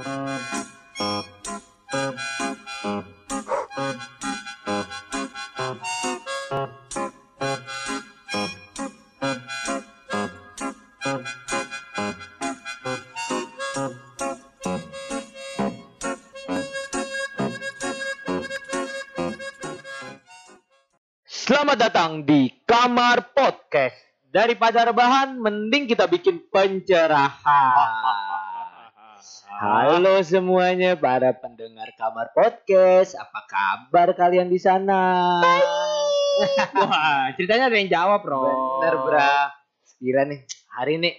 Selamat datang di Kamar Podcast. Daripada rebahan, mending kita bikin pencerahan. Halo semuanya para pendengar Kamar Podcast. Apa kabar kalian di sana? Wah, ceritanya ada yang jawab, Bro. Bener, Bra. Gila nih, hari ini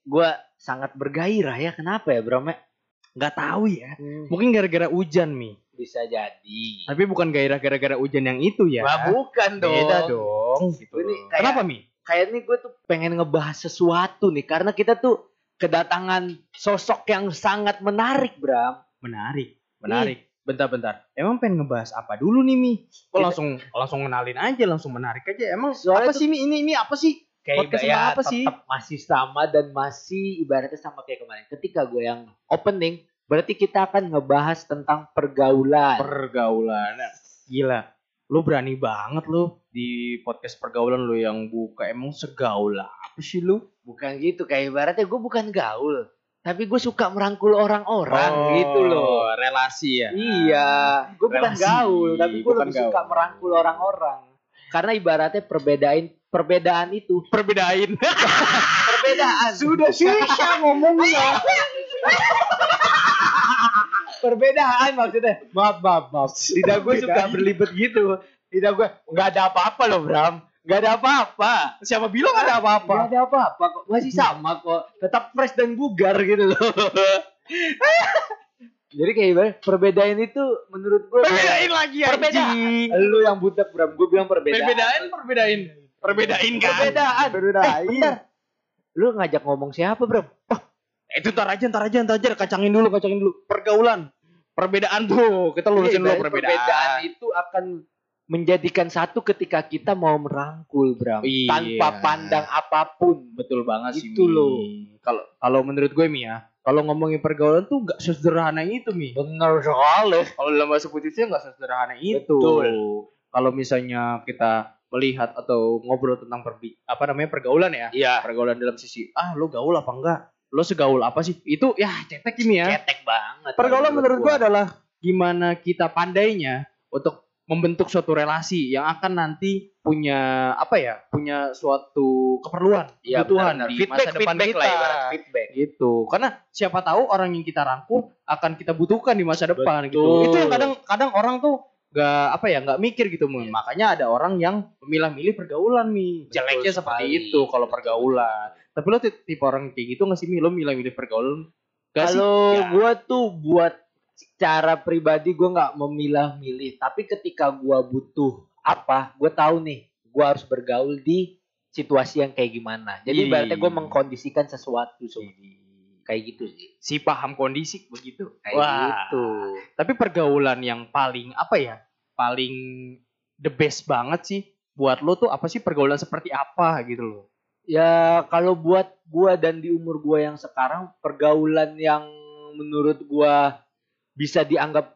gue sangat bergairah ya. Kenapa ya, Bro? Nggak tahu ya. Mungkin gara-gara hujan, Mi. Bisa jadi. Tapi bukan gairah gara-gara hujan yang itu ya. Wah, bukan dong. Beda dong. Gitu. Ini kayak- Kenapa, Mi? kayak nih gue tuh pengen ngebahas sesuatu nih karena kita tuh kedatangan sosok yang sangat menarik Bram Menarik. Menarik. Bentar-bentar. Emang pengen ngebahas apa dulu nih, Mi? Kok Kita- langsung langsung kenalin aja, langsung menarik aja. Emang Soalnya apa tuh- sih, Mi? Ini ini apa sih? kayak Podcast ya, apa sih? tetap masih sama dan masih ibaratnya sama kayak kemarin ketika gue yang opening berarti kita akan ngebahas tentang pergaulan Pergaulan. Gila. Lu berani banget lu di podcast pergaulan lu yang buka. Emang segaul apa sih lu? bukan gitu kayak ibaratnya gue bukan gaul tapi gue suka merangkul orang-orang Oh, gitu loh Relasi ya. Iya, gue bukan gaul, tapi gue lebih suka gaul. merangkul orang-orang. Karena ibaratnya perbedaan perbedaan itu Perbedain. perbedaan Sudah susah ngomongnya. perbedaan maksudnya. Maaf maaf maaf. Lidah gue suka Perbedaan. berlibet gitu. Lidah gue nggak ada apa-apa loh Bram. Nggak ada apa-apa. Siapa bilang ada apa-apa? Nggak ada apa-apa kok. Masih sama kok. Tetap fresh dan bugar gitu loh. Jadi kayak ibarat perbedaan itu menurut gue Perbedain lagi Perbedaan. anjing. Lu yang butek Bram, gue bilang perbedaan. Perbedain, perbedain. Perbedain kan. Perbedaan. Perbedaan. Eh, bentar. Lu ngajak ngomong siapa, Bro? Eh, Itu ntar aja, ntar aja, ntar aja. Kacangin dulu, kacangin dulu. Pergaulan. Perbedaan tuh. Kita lurusin dulu Iya, perbedaan. itu akan menjadikan satu ketika kita mau merangkul, Bram. Iya. Tanpa pandang apa pun. Betul banget sih. Itu loh. Kalau kalau menurut gue Mi ya, kalau ngomongin pergaulan tuh nggak sesederhana itu Mi. Bener sekali. Kalau dalam bahasa putusnya nggak sesederhana itu. Betul. Kalau misalnya kita melihat atau ngobrol tentang perbi apa namanya pergaulan ya, Iya. pergaulan dalam sisi ah lo gaul apa enggak, lo segaul apa sih? Itu ya cetek ini ya. Cetek banget. Pergaulan menurut gua adalah gimana kita pandainya untuk membentuk suatu relasi yang akan nanti punya apa ya? Punya suatu keperluan, Iya, kebutuhan benar-benar. di feedback, masa depan feedback kita. lah ibarat feedback. gitu. Karena siapa tahu orang yang kita rangkul akan kita butuhkan di masa depan gitu. Betul. Itu yang kadang kadang orang tuh nggak apa ya nggak mikir gitu Mun. makanya ada orang yang memilah-milih pergaulan Betul jeleknya seperti itu kalau pergaulan tapi lo ti- tipe orang kayak gitu nggak sih mi lo milah-milih pergaulan Gak sih? Kalau Ya. gua tuh buat secara pribadi gua nggak memilah-milih, tapi ketika gua butuh apa, gua tahu nih, gua harus bergaul di situasi yang kayak gimana. Jadi Ih. berarti gua mengkondisikan sesuatu so. kayak gitu sih. si paham kondisi begitu Kayak gitu. tapi pergaulan yang paling apa ya paling the best banget sih buat lo tuh apa sih pergaulan seperti apa gitu loh Ya kalau buat gua dan di umur gua yang sekarang pergaulan yang menurut gua bisa dianggap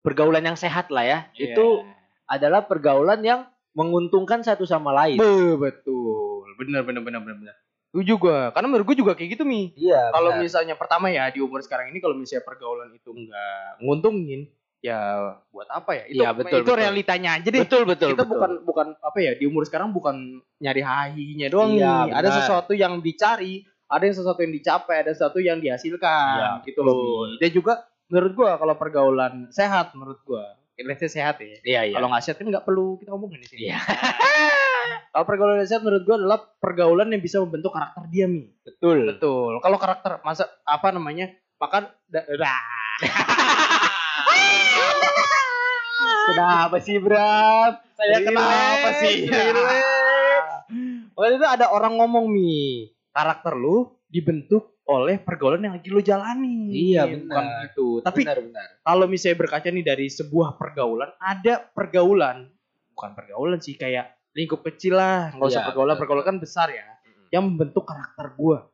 pergaulan yang sehat lah ya. Itu adalah pergaulan yang menguntungkan satu sama lain. Be- betul bener bener bener bener bener setuju gue karena menurut gue juga kayak gitu mi Iya. kalau benar. misalnya pertama ya di umur sekarang ini kalau misalnya pergaulan itu nggak nguntungin ya buat apa ya itu Iya, betul, itu betul. realitanya aja deh betul betul kita betul. bukan bukan apa ya di umur sekarang bukan nyari hahinya doang Iya, nih ada sesuatu yang dicari ada yang sesuatu yang dicapai ada sesuatu yang dihasilkan Iya, gitu loh dan juga menurut gua kalau pergaulan sehat menurut gua say sehat ya Iya iya. kalau nggak sehat kan nggak perlu kita ngomongin di sini Iya. kalau pergaulan sehat menurut gua adalah pergaulan yang bisa membentuk karakter dia mi betul. betul kalau karakter masa apa namanya makan da- dah. Kenapa sih Bram? Saya kenapa sih? relax. Waktu itu ada orang ngomong mi, karakter lu dibentuk oleh pergaulan yang lagi lu jalani. Iya, benar. gitu. Tapi benar benar. kalau misalnya berkaca nih dari sebuah pergaulan, ada pergaulan, bukan pergaulan sih, kayak lingkup kecil lah, nggak usah Iya, pergaulan, pergaulan kan besar ya, yang membentuk karakter gua.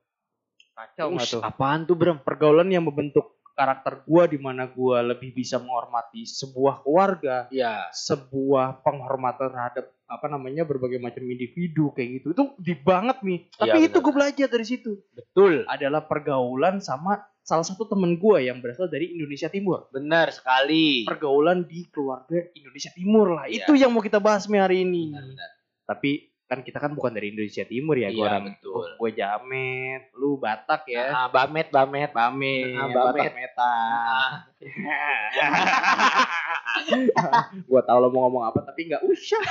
Kacau Ush, tuh? apaan tuh Bram? Pergaulan yang membentuk karakter gua di mana gua lebih bisa menghormati sebuah keluarga, Iya. sebuah penghormatan terhadap apa namanya berbagai macam individu kayak gitu. Itu di banget nih. Tapi Iya, itu gue belajar dari situ. Betul. Adalah pergaulan sama salah satu temen gua yang berasal dari Indonesia Timur. Benar sekali. Pergaulan di keluarga Indonesia Timur lah. Iya. Itu yang mau kita bahas nih hari ini. Benar, benar. Tapi kan kita kan bukan dari Indonesia Timur ya. Gue Iya, orang betul. Gue Jamet, lu Batak ya. Ah, Bamet, Bamet. Bamet, Ah, Batak Bamet. Meta. Ah, gua tahu lo mau ngomong apa tapi nggak usah.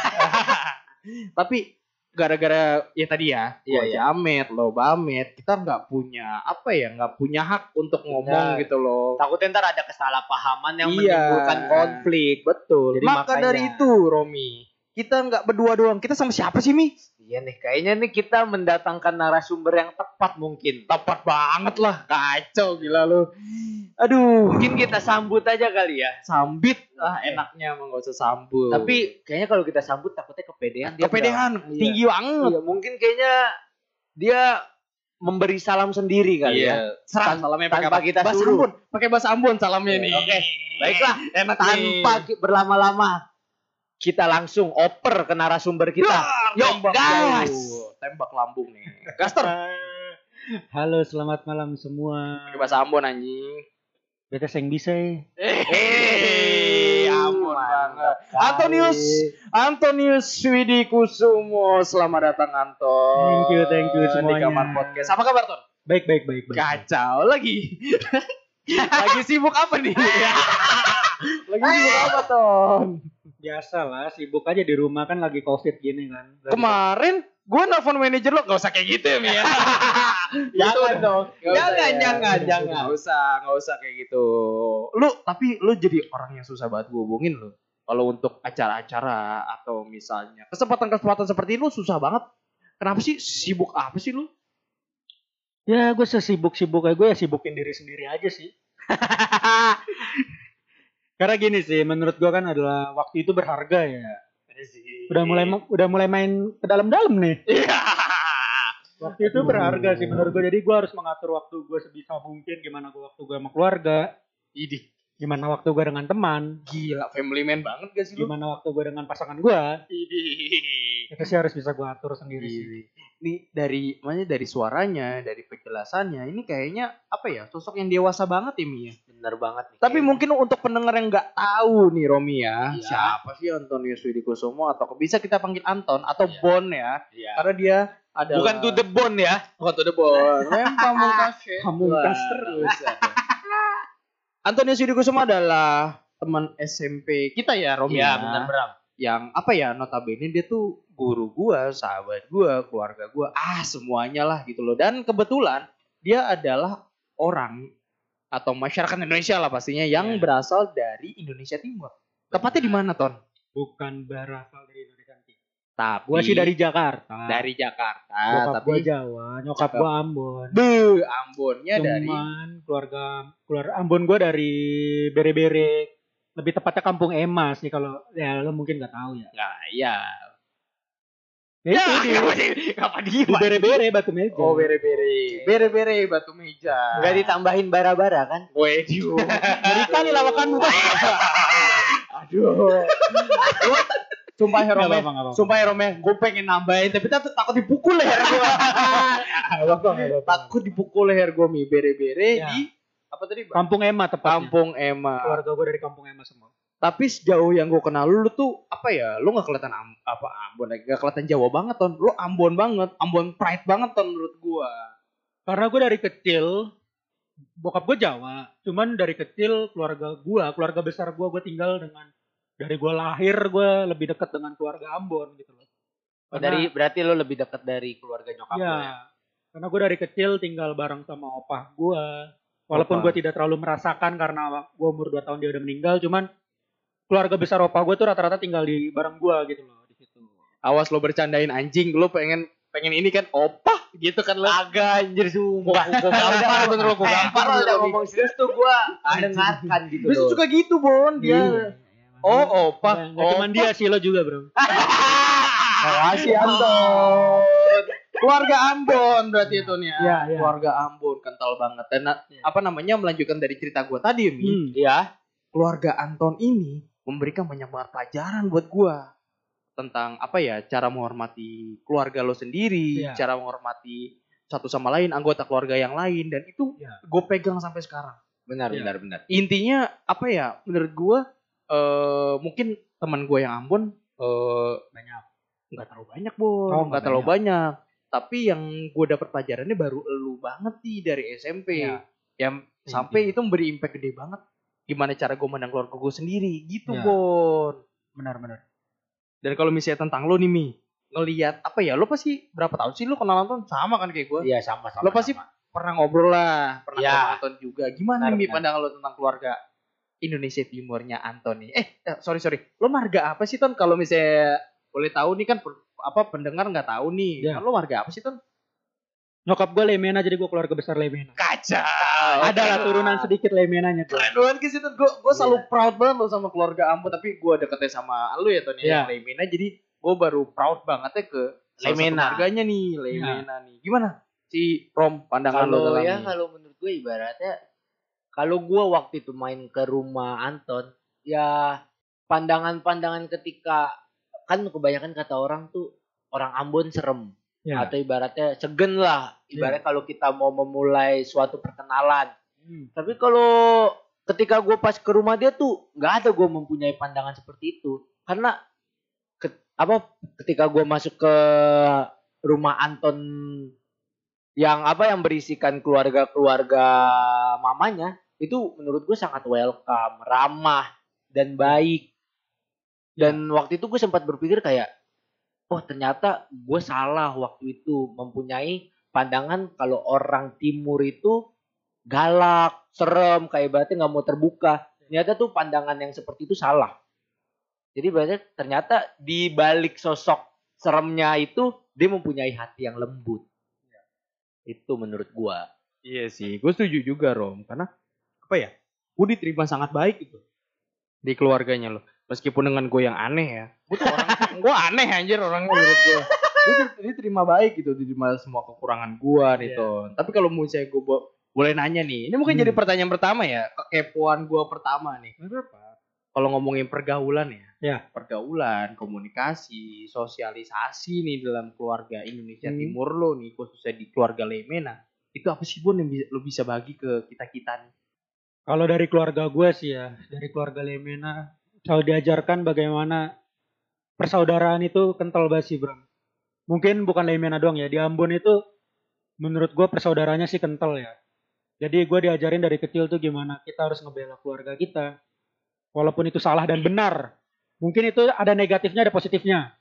tapi gara-gara ya tadi ya, Iya, gua iya. Jamet, lo Bamet, kita nggak punya apa ya, nggak punya hak untuk ngomong Benar. gitu loh. Takutnya ntar ada kesalahpahaman yang Iya. menimbulkan konflik. Betul. Jadi Maka makanya- dari itu, Romi, kita nggak berdua doang. Kita sama siapa sih, Mi? Iya nih, kayaknya nih kita mendatangkan narasumber yang tepat mungkin. Tepat banget lah, kacau gila lu. Aduh, Mungkin kita sambut aja kali ya. sambit lah enaknya emang gak usah sambut. Tapi kayaknya kalau kita sambut takutnya kepedean dia. kepedean Bang. Iya. tinggi banget. Iya, mungkin kayaknya dia memberi salam sendiri kali ya. Serah Tan- salamnya tanpa pakai apa? kita bahasa suruh. Ambon, pakai bahasa Ambon salamnya nih. Oke. Baiklah, enak Tanpa berlama-lama kita langsung oper ke narasumber kita. Yuk, tembak gas! jauh. Tembak lambung nih. Gaster. Halo, selamat malam semua. Pakai bahasa Ambon anjing. Beta seng bisa ya. Hehehe, Ambon banget. Kali. Antonius, Antonius Widi Kusumo. Selamat datang Anton. Thank you, thank you Di semuanya. kamar podcast. Apa kabar Ton? Baik, baik, baik, baik. Kacau lagi. lagi sibuk apa nih? lagi sibuk apa Ton? Biasa lah, sibuk aja di rumah kan lagi covid gini kan. Kemarin gue nelfon manajer lo gak usah kayak gitu ya Mi ya. Jangan dong. Gak Jangan, usah ya. jangan, jangan. Gak usah, gak usah kayak gitu. Lu tapi lu jadi orang yang susah banget gue hubungin lu. Kalau untuk acara-acara atau misalnya kesempatan-kesempatan seperti lu susah banget. Kenapa sih sibuk apa sih lu? Ya, gue sesibuk-sibuk kayak gue ya sibukin diri sendiri aja sih. Karena gini sih, menurut gue kan adalah waktu itu berharga ya. Udah mulai udah mulai main ke dalam-dalam nih. Iya. Waktu itu berharga sih menurut gue. Jadi gue harus mengatur waktu gue sebisa mungkin. Gimana gue waktu gue sama keluarga. Ini Gimana waktu gue dengan teman. gila family man banget gak sih lu? Gimana waktu gue dengan pasangan gue. Ini. Itu sih harus bisa gue atur sendiri sih. Ini dari makanya dari suaranya, dari penjelasannya, ini kayaknya apa ya sosok yang dewasa banget ya Mi ya. Bener banget nih. Tapi mungkin untuk pendengar yang nggak tahu nih Romi ya, Iya. siapa sih Antonius Widikusumo atau bisa kita panggil Anton atau Iya. Bon ya, Iya. karena dia adalah Bukan to the bone ya. bukan to the Bon, memang pamungkas ya. Pamungkas terus. Antonius Widikusumo adalah teman SMP kita ya Romi Iya, ya. bener Bram. yang apa ya notabene dia tuh guru gua, sahabat gua, keluarga gua, ah semuanya lah gitu loh. Dan kebetulan dia adalah orang atau masyarakat Indonesia lah pastinya yang Iya. berasal dari Indonesia Timur. Tepatnya di mana, Ton? Bukan berasal dari Indonesia. Tapi Gue sih dari Jakarta. dari Jakarta, Bokap tapi gue Jawa, nyokap gue Ambon. Be, Ambonnya dari Cuman keluarga keluarga Ambon gue dari Bere-Bere. Lebih tepatnya kampung Emas nih kalau ya lo mungkin nggak tahu ya. Nah, iya. Ya, itu di, Kenapa di Bere-Bere Batu Meja. Oh, bere-bere. Bere-bere batu meja. Enggak ditambahin bara-bara kan? Diu. Dari kali lawakanmu. Aduh. Sumpah ya Nggak Rome, apa-apa, nggak apa-apa. sumpah ya Rome, gue pengen nambahin tapi takut takut dipukul leher gue. Takut dipukul leher gue mi bere-bere Ya. di apa tadi? Bang? Kampung Emas tepatnya. Kampung Emma. Keluarga gue dari Kampung Emas semua. Tapi sejauh yang gue kenal lu, lu tuh apa ya? Lu nggak kelihatan Am- apa Ambon, nggak kelihatan Jawa banget ton. Lu Ambon banget, Ambon pride banget ton menurut gue. Karena gue dari kecil bokap gue Jawa, cuman dari kecil keluarga gue, keluarga besar gue, gue tinggal dengan dari gue lahir gue lebih dekat dengan keluarga Ambon gitu loh. Oh, dari berarti lo lebih dekat dari keluarga nyokap ya, lo ya. karena gue dari kecil tinggal bareng sama opah gue. Walaupun gue tidak terlalu merasakan karena gue umur 2 tahun dia udah meninggal, cuman keluarga besar opah gue tuh rata-rata tinggal di bareng gue gitu loh di situ. Awas lo bercandain anjing, lu pengen pengen ini kan opah gitu kan lo. Agak anjir sumpah. Gua gampar bener lo, gua Eh, gampar udah lo, Mi. ngomong serius tuh gua Anjing. mendengarkan gitu loh. suka gitu Bon, dia. Oh, opah. Nggak- nggak cuman Opah. dia sih lo juga bro. Makasih Anton. keluarga Ambon berarti itu nih ya. Iya, iya. Keluarga Ambon kental banget. Dan Iya. apa namanya melanjutkan dari cerita gua tadi Mi. Hmm. ya Keluarga Anton ini memberikan banyak banget pelajaran buat gua tentang apa ya cara menghormati keluarga lo sendiri, Iya. cara menghormati satu sama lain anggota keluarga yang lain dan itu Iya. gue pegang sampai sekarang. benar Iya. benar benar Intinya apa ya menurut gua eh mungkin teman gue yang Ambon eh Banyak. nggak terlalu banyak bon Oh, nggak terlalu banyak tapi yang gue dapat pelajarannya baru elu banget nih dari SMP Iya. yang sampai itu memberi impact gede banget gimana cara gue mandang keluarga gue sendiri gitu Iya. bon Benar-benar. dan kalau misalnya tentang lo nih mi ngelihat apa ya lo pasti berapa tahun sih lo kenal Anton sama kan kayak gue iya sama sama lo pasti sama. pernah ngobrol lah pernah sama Anton juga gimana Benar, nih mi benar. pandangan lo tentang keluarga Indonesia Timurnya Anton nih eh eh, sorry sorry lo marga apa sih Ton kalau misalnya boleh tahu nih kan per- apa pendengar nggak tahu nih Iya. lo marga apa sih Ton Nyokap gue Lemena jadi gue keluarga besar Lemena. kacau Ada lah turunan sedikit Lemenanya keren banget sih Ton gue gue selalu Iya. proud banget lo sama keluarga Ambon tapi gue deketnya sama lo ya Ton ya Iya. yang Lemena jadi gue baru proud banget ya ke Lemena. marganya nih Lemena nih gimana si Rom pandangan lo tentang ya kalau menurut gue ibaratnya kalau gue waktu itu main ke rumah Anton ya pandangan-pandangan ketika kan kebanyakan kata orang tuh orang Ambon serem Ya. atau ibaratnya segen lah. Ibaratnya kalau kita mau memulai suatu perkenalan. Hmm. tapi kalau ketika gue pas ke rumah dia tuh nggak ada gue mempunyai pandangan seperti itu. Karena ke- apa ketika gue masuk ke rumah Anton yang apa yang berisikan keluarga-keluarga mamanya itu menurut gue sangat welcome ramah dan baik. Dan waktu itu gue sempat berpikir kayak oh ternyata gue salah waktu itu mempunyai pandangan kalau orang timur itu galak, serem, kayak berarti nggak mau terbuka. Ternyata tuh pandangan yang seperti itu salah. Jadi berarti ternyata di balik sosok seremnya itu dia mempunyai hati yang lembut. Itu menurut gua. Iya sih, gue setuju juga Rom, karena apa ya, gue diterima sangat baik gitu di keluarganya loh. Meskipun dengan gue yang aneh ya, gue tuh orang, gue aneh anjir orangnya menurut gue. Dia di- diterima baik gitu, diterima semua kekurangan gue nih Iya. Ton. Tapi kalau misalnya gue bo- boleh nanya nih, ini mungkin Hmm. jadi pertanyaan pertama ya, kekepoan gue pertama nih. Kalau ngomongin pergaulan ya, Ya. pergaulan, komunikasi, sosialisasi nih dalam keluarga Indonesia Hmm. Timur lo nih, khususnya di keluarga Lemena, itu apa sih Bon yang bisa, lo bisa bagi ke kita kita nih? Kalau dari keluarga gue sih ya, dari keluarga Lemena, selalu diajarkan bagaimana persaudaraan itu kental sih, Bro. Mungkin bukan Lemena doang ya, di Ambon itu menurut gue persaudaraannya sih kental ya. Jadi gue diajarin dari kecil tuh gimana kita harus ngebela keluarga kita. Walaupun itu salah dan benar. Mungkin itu ada negatifnya, ada positifnya.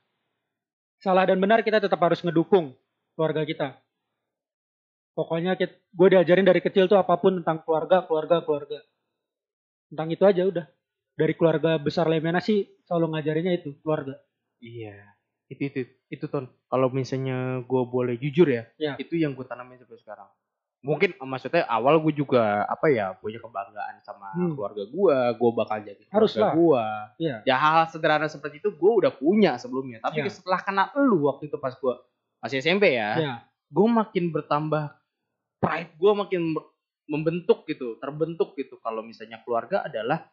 Salah dan benar kita tetap harus ngedukung keluarga kita. Pokoknya gue diajarin dari kecil tuh apa pun tentang keluarga, keluarga, keluarga. Tentang itu aja udah. Dari keluarga besar Lemena sih selalu ngajarinnya itu, keluarga. Iya, itu itu itu ton. Kalau misalnya gue boleh jujur ya, Ya. itu yang gue tanamin sampai sekarang. Mungkin maksudnya awal gue juga apa ya punya kebanggaan sama Hmm. keluarga gue, gue bakal jadi keluarga gue. Iya. Ya hal-hal sederhana seperti itu gue udah punya sebelumnya. Tapi Iya. setelah kenal lu waktu itu pas gue masih SMP ya, Ya. gue makin bertambah pride gue makin membentuk gitu terbentuk gitu kalau misalnya keluarga adalah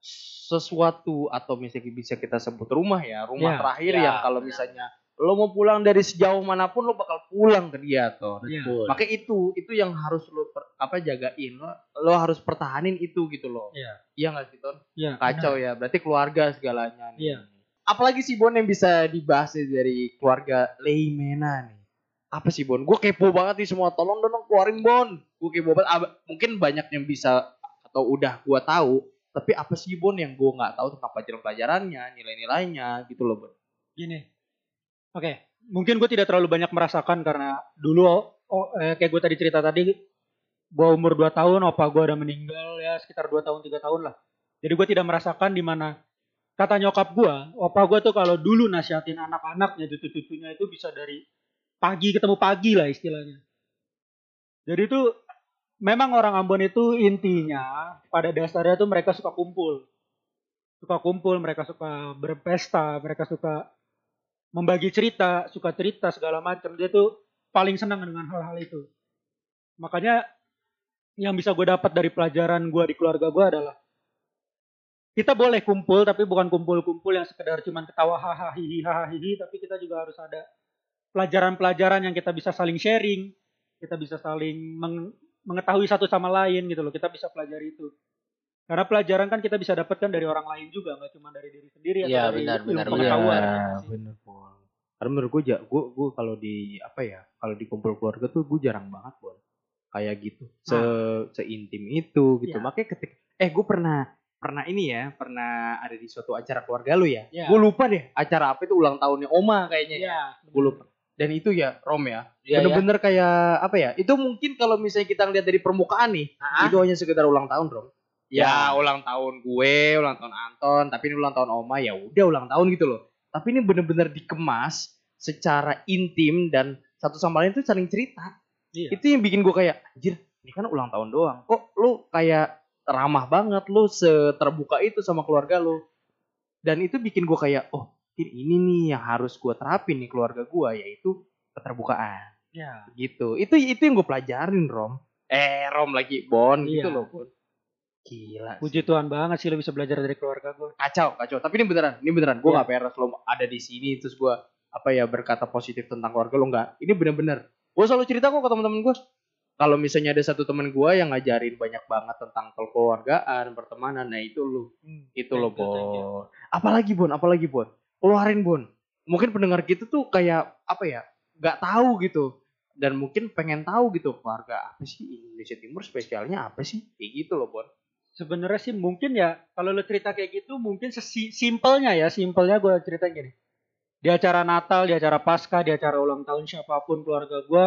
sesuatu atau misalnya bisa kita sebut rumah ya rumah Ya, terakhir ya, yang kalau misalnya lo mau pulang dari sejauh mana pun lo bakal pulang ke dia tuh Iya. Betul. makanya itu itu yang harus lo per- apa jagain lo lo harus pertahanin itu gitu loh Iya. iya nggak sih ton Iya. kacau ya berarti keluarga segalanya nih. Iya. apalagi sih Bon yang bisa dibahas nih dari keluarga Leimena nih apa sih Bon gue kepo banget nih semua tolong dong keluarin Bon gue kepo banget mungkin banyak yang bisa atau udah gue tahu tapi apa sih Bon yang gue nggak tahu tentang pelajaran-pelajarannya nilai-nilainya gitu loh Bon Gini. Oke, mungkin gue tidak terlalu banyak merasakan karena dulu oh, eh, kayak gue tadi cerita tadi gue umur 2 tahun, opa gue udah meninggal ya sekitar 2 tahun 3 tahun lah. Jadi gue tidak merasakan di mana kata nyokap gue, opa gue tuh kalau dulu nasihatin anak-anaknya cucu-cucunya itu bisa dari pagi ketemu pagi lah istilahnya. Jadi itu memang orang Ambon itu intinya pada dasarnya tuh mereka suka kumpul. Suka kumpul, mereka suka berpesta, mereka suka membagi cerita, suka cerita segala macam. Dia tuh paling senang dengan hal-hal itu. Makanya yang bisa gue dapat dari pelajaran gue di keluarga gue adalah kita boleh kumpul tapi bukan kumpul-kumpul yang sekedar cuman ketawa hahaha hihi hahaha hihi tapi kita juga harus ada pelajaran-pelajaran yang kita bisa saling sharing, kita bisa saling meng- mengetahui satu sama lain gitu loh. Kita bisa pelajari itu. Karena pelajaran kan kita bisa dapatkan dari orang lain juga, nggak cuma dari diri sendiri atau Iya, dari benar, ilmu benar, pengetahuan. Iya, ya bener Bon. Karena menurut gue, gue, gue kalau di apa ya, kalau di kumpul keluarga tuh gue jarang banget Bon. Kayak gitu, se seintim itu gitu. Iya. Makanya ketik, eh gue pernah pernah ini ya, pernah ada di suatu acara keluarga lu ya. Iya. Gue lupa deh acara apa itu ulang tahunnya Oma kayaknya. ya. Iya. Gue lupa. Dan itu ya Rom ya, Iya, bener-bener kayak apa ya? Itu mungkin kalau misalnya kita ngeliat dari permukaan nih, Ah. itu hanya sekedar ulang tahun Rom. Ya, Ya. ulang tahun gue, ulang tahun Anton, tapi ini ulang tahun Oma ya udah ulang tahun gitu loh. Tapi ini bener-bener dikemas secara intim dan satu sama lain tuh saling cerita. Iya. Itu yang bikin gue kayak, anjir, ini kan ulang tahun doang. Kok lu kayak ramah banget lu seterbuka itu sama keluarga lu. Dan itu bikin gue kayak, oh ini, ini nih yang harus gue terapin nih keluarga gue yaitu keterbukaan Iya. gitu. Itu itu yang gue pelajarin Rom. Eh Rom lagi Bon gitu Iya. loh Bon. Gila. sih. Puji Tuhan banget sih lo bisa belajar dari keluarga gue. kacau kacau tapi ini beneran ini beneran gue Iya. nggak peres lo ada di sini terus gue apa ya berkata positif tentang keluarga lo nggak ini bener-bener gue selalu cerita kok ke teman-teman gue kalau misalnya ada satu teman gue yang ngajarin banyak banget tentang kekeluargaan pertemanan nah itu lo itu lo bon apalagi bon apalagi bon keluarin bon mungkin pendengar gitu tuh kayak apa ya nggak tahu gitu. Dan mungkin pengen tahu gitu keluarga apa sih? Indonesia Timur spesialnya apa sih? Kayak gitu loh bon Sebenarnya sih mungkin ya kalau lo cerita kayak gitu mungkin simpelnya ya simpelnya gue cerita gini. Di acara Natal, di acara Paskah, di acara ulang tahun siapa pun keluarga gue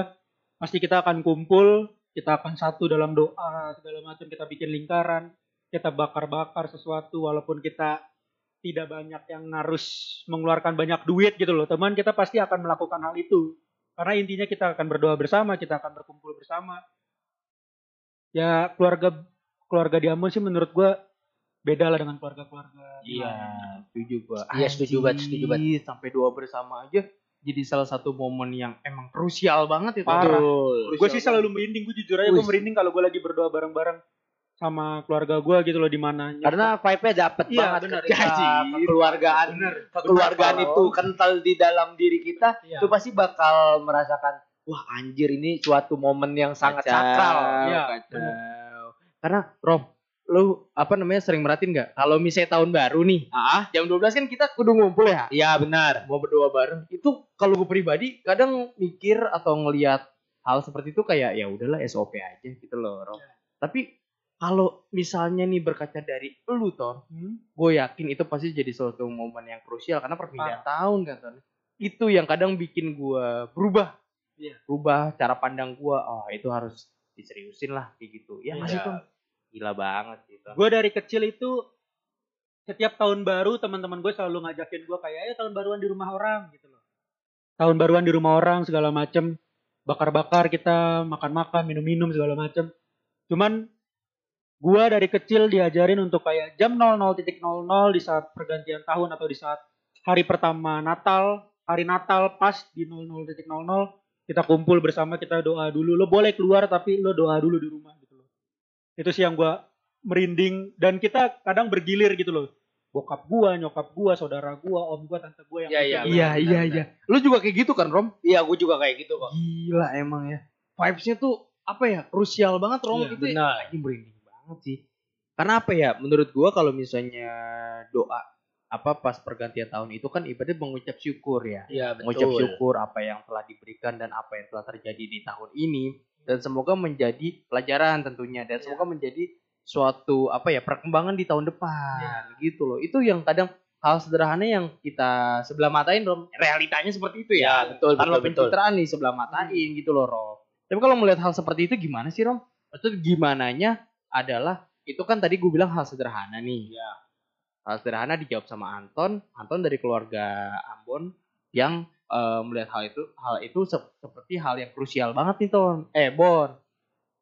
pasti kita akan kumpul, kita akan satu dalam doa segala macam kita bikin lingkaran, kita bakar-bakar sesuatu walaupun kita tidak banyak yang harus mengeluarkan banyak duit gitu loh teman kita pasti akan melakukan hal itu karena intinya kita akan berdoa bersama kita akan berkumpul bersama ya keluarga keluarga di Ambon sih menurut gua beda lah dengan keluarga-keluarga Iya, setuju gua. Iya, setuju banget, setuju banget. Sampai doa bersama aja jadi salah satu momen yang emang krusial banget itu. Parah. Gue sih selalu merinding gue jujur aja gue merinding kalau gue lagi berdoa bareng-bareng sama keluarga gue gitu loh di mana Karena vibe-nya dapet Iya, banget benar. ketika Gaji. kekeluargaan Bener. kekeluargaan Benar, itu kental di dalam diri kita Iya. itu pasti bakal merasakan wah anjir ini suatu momen yang sangat Kacau, sakral. Iya, kacau. Karena Rob, lu apa namanya sering merhatiin nggak? Kalau misalnya tahun baru nih, Ah, jam 12 kan kita kudu ngumpul ya. iya benar. Mau berdoa bareng. Itu kalau gue pribadi kadang mikir atau ngelihat hal seperti itu kayak ya udahlah SOP aja gitu loh, Rob. Tapi kalau misalnya nih berkaca dari lu Ton, Hmm? gue yakin itu pasti jadi suatu momen yang krusial karena perpindahan tahun kan Ton. Itu yang kadang bikin gue berubah. Iya. Berubah cara pandang gue. Oh itu harus diseriusin lah kayak gitu. Ya Iya. masih Ton. Gila banget gitu. gue dari kecil itu setiap tahun baru teman-teman gue selalu ngajakin gue kayak ayo tahun baruan di rumah orang gitu loh tahun baruan di rumah orang segala macem bakar-bakar kita makan-makan minum-minum segala macem cuman gue dari kecil diajarin untuk kayak jam 00.00 di saat pergantian tahun atau di saat hari pertama Natal hari Natal pas di 00.00 kita kumpul bersama kita doa dulu lo boleh keluar tapi lo doa dulu di rumah gitu loh itu sih yang gue merinding dan kita kadang bergilir gitu loh bokap gua nyokap gua saudara gua om gua tante gua yang Iya, ikut. iya, Iya iya iya. Lu juga kayak gitu kan Rom? Iya, gue juga kayak gitu kok. Gila emang ya. Vibesnya tuh apa ya? Krusial banget Rom. Iya, itu benar. lagi merinding sih. Karena apa ya? Menurut gua kalau misalnya doa apa pas pergantian tahun itu kan ibadah mengucap syukur ya. Mengucap betul. syukur apa yang telah diberikan dan apa yang telah terjadi di tahun ini dan semoga menjadi pelajaran tentunya dan Iya. semoga menjadi suatu apa ya perkembangan di tahun depan gitu loh. Itu yang kadang hal sederhana yang kita sebelah matain Rom. Realitanya seperti itu ya. Ya, betul, betul. pencitraan nih sebelah matain gitu loh Rom. Tapi kalau melihat hal seperti itu gimana sih Rom? Maksud gimananya adalah itu kan tadi gue bilang hal sederhana nih. Ya. Hal sederhana dijawab sama Anton. Anton dari keluarga Ambon yang eh, melihat hal itu hal itu sep- seperti hal yang krusial banget nih Ton. Eh Bon.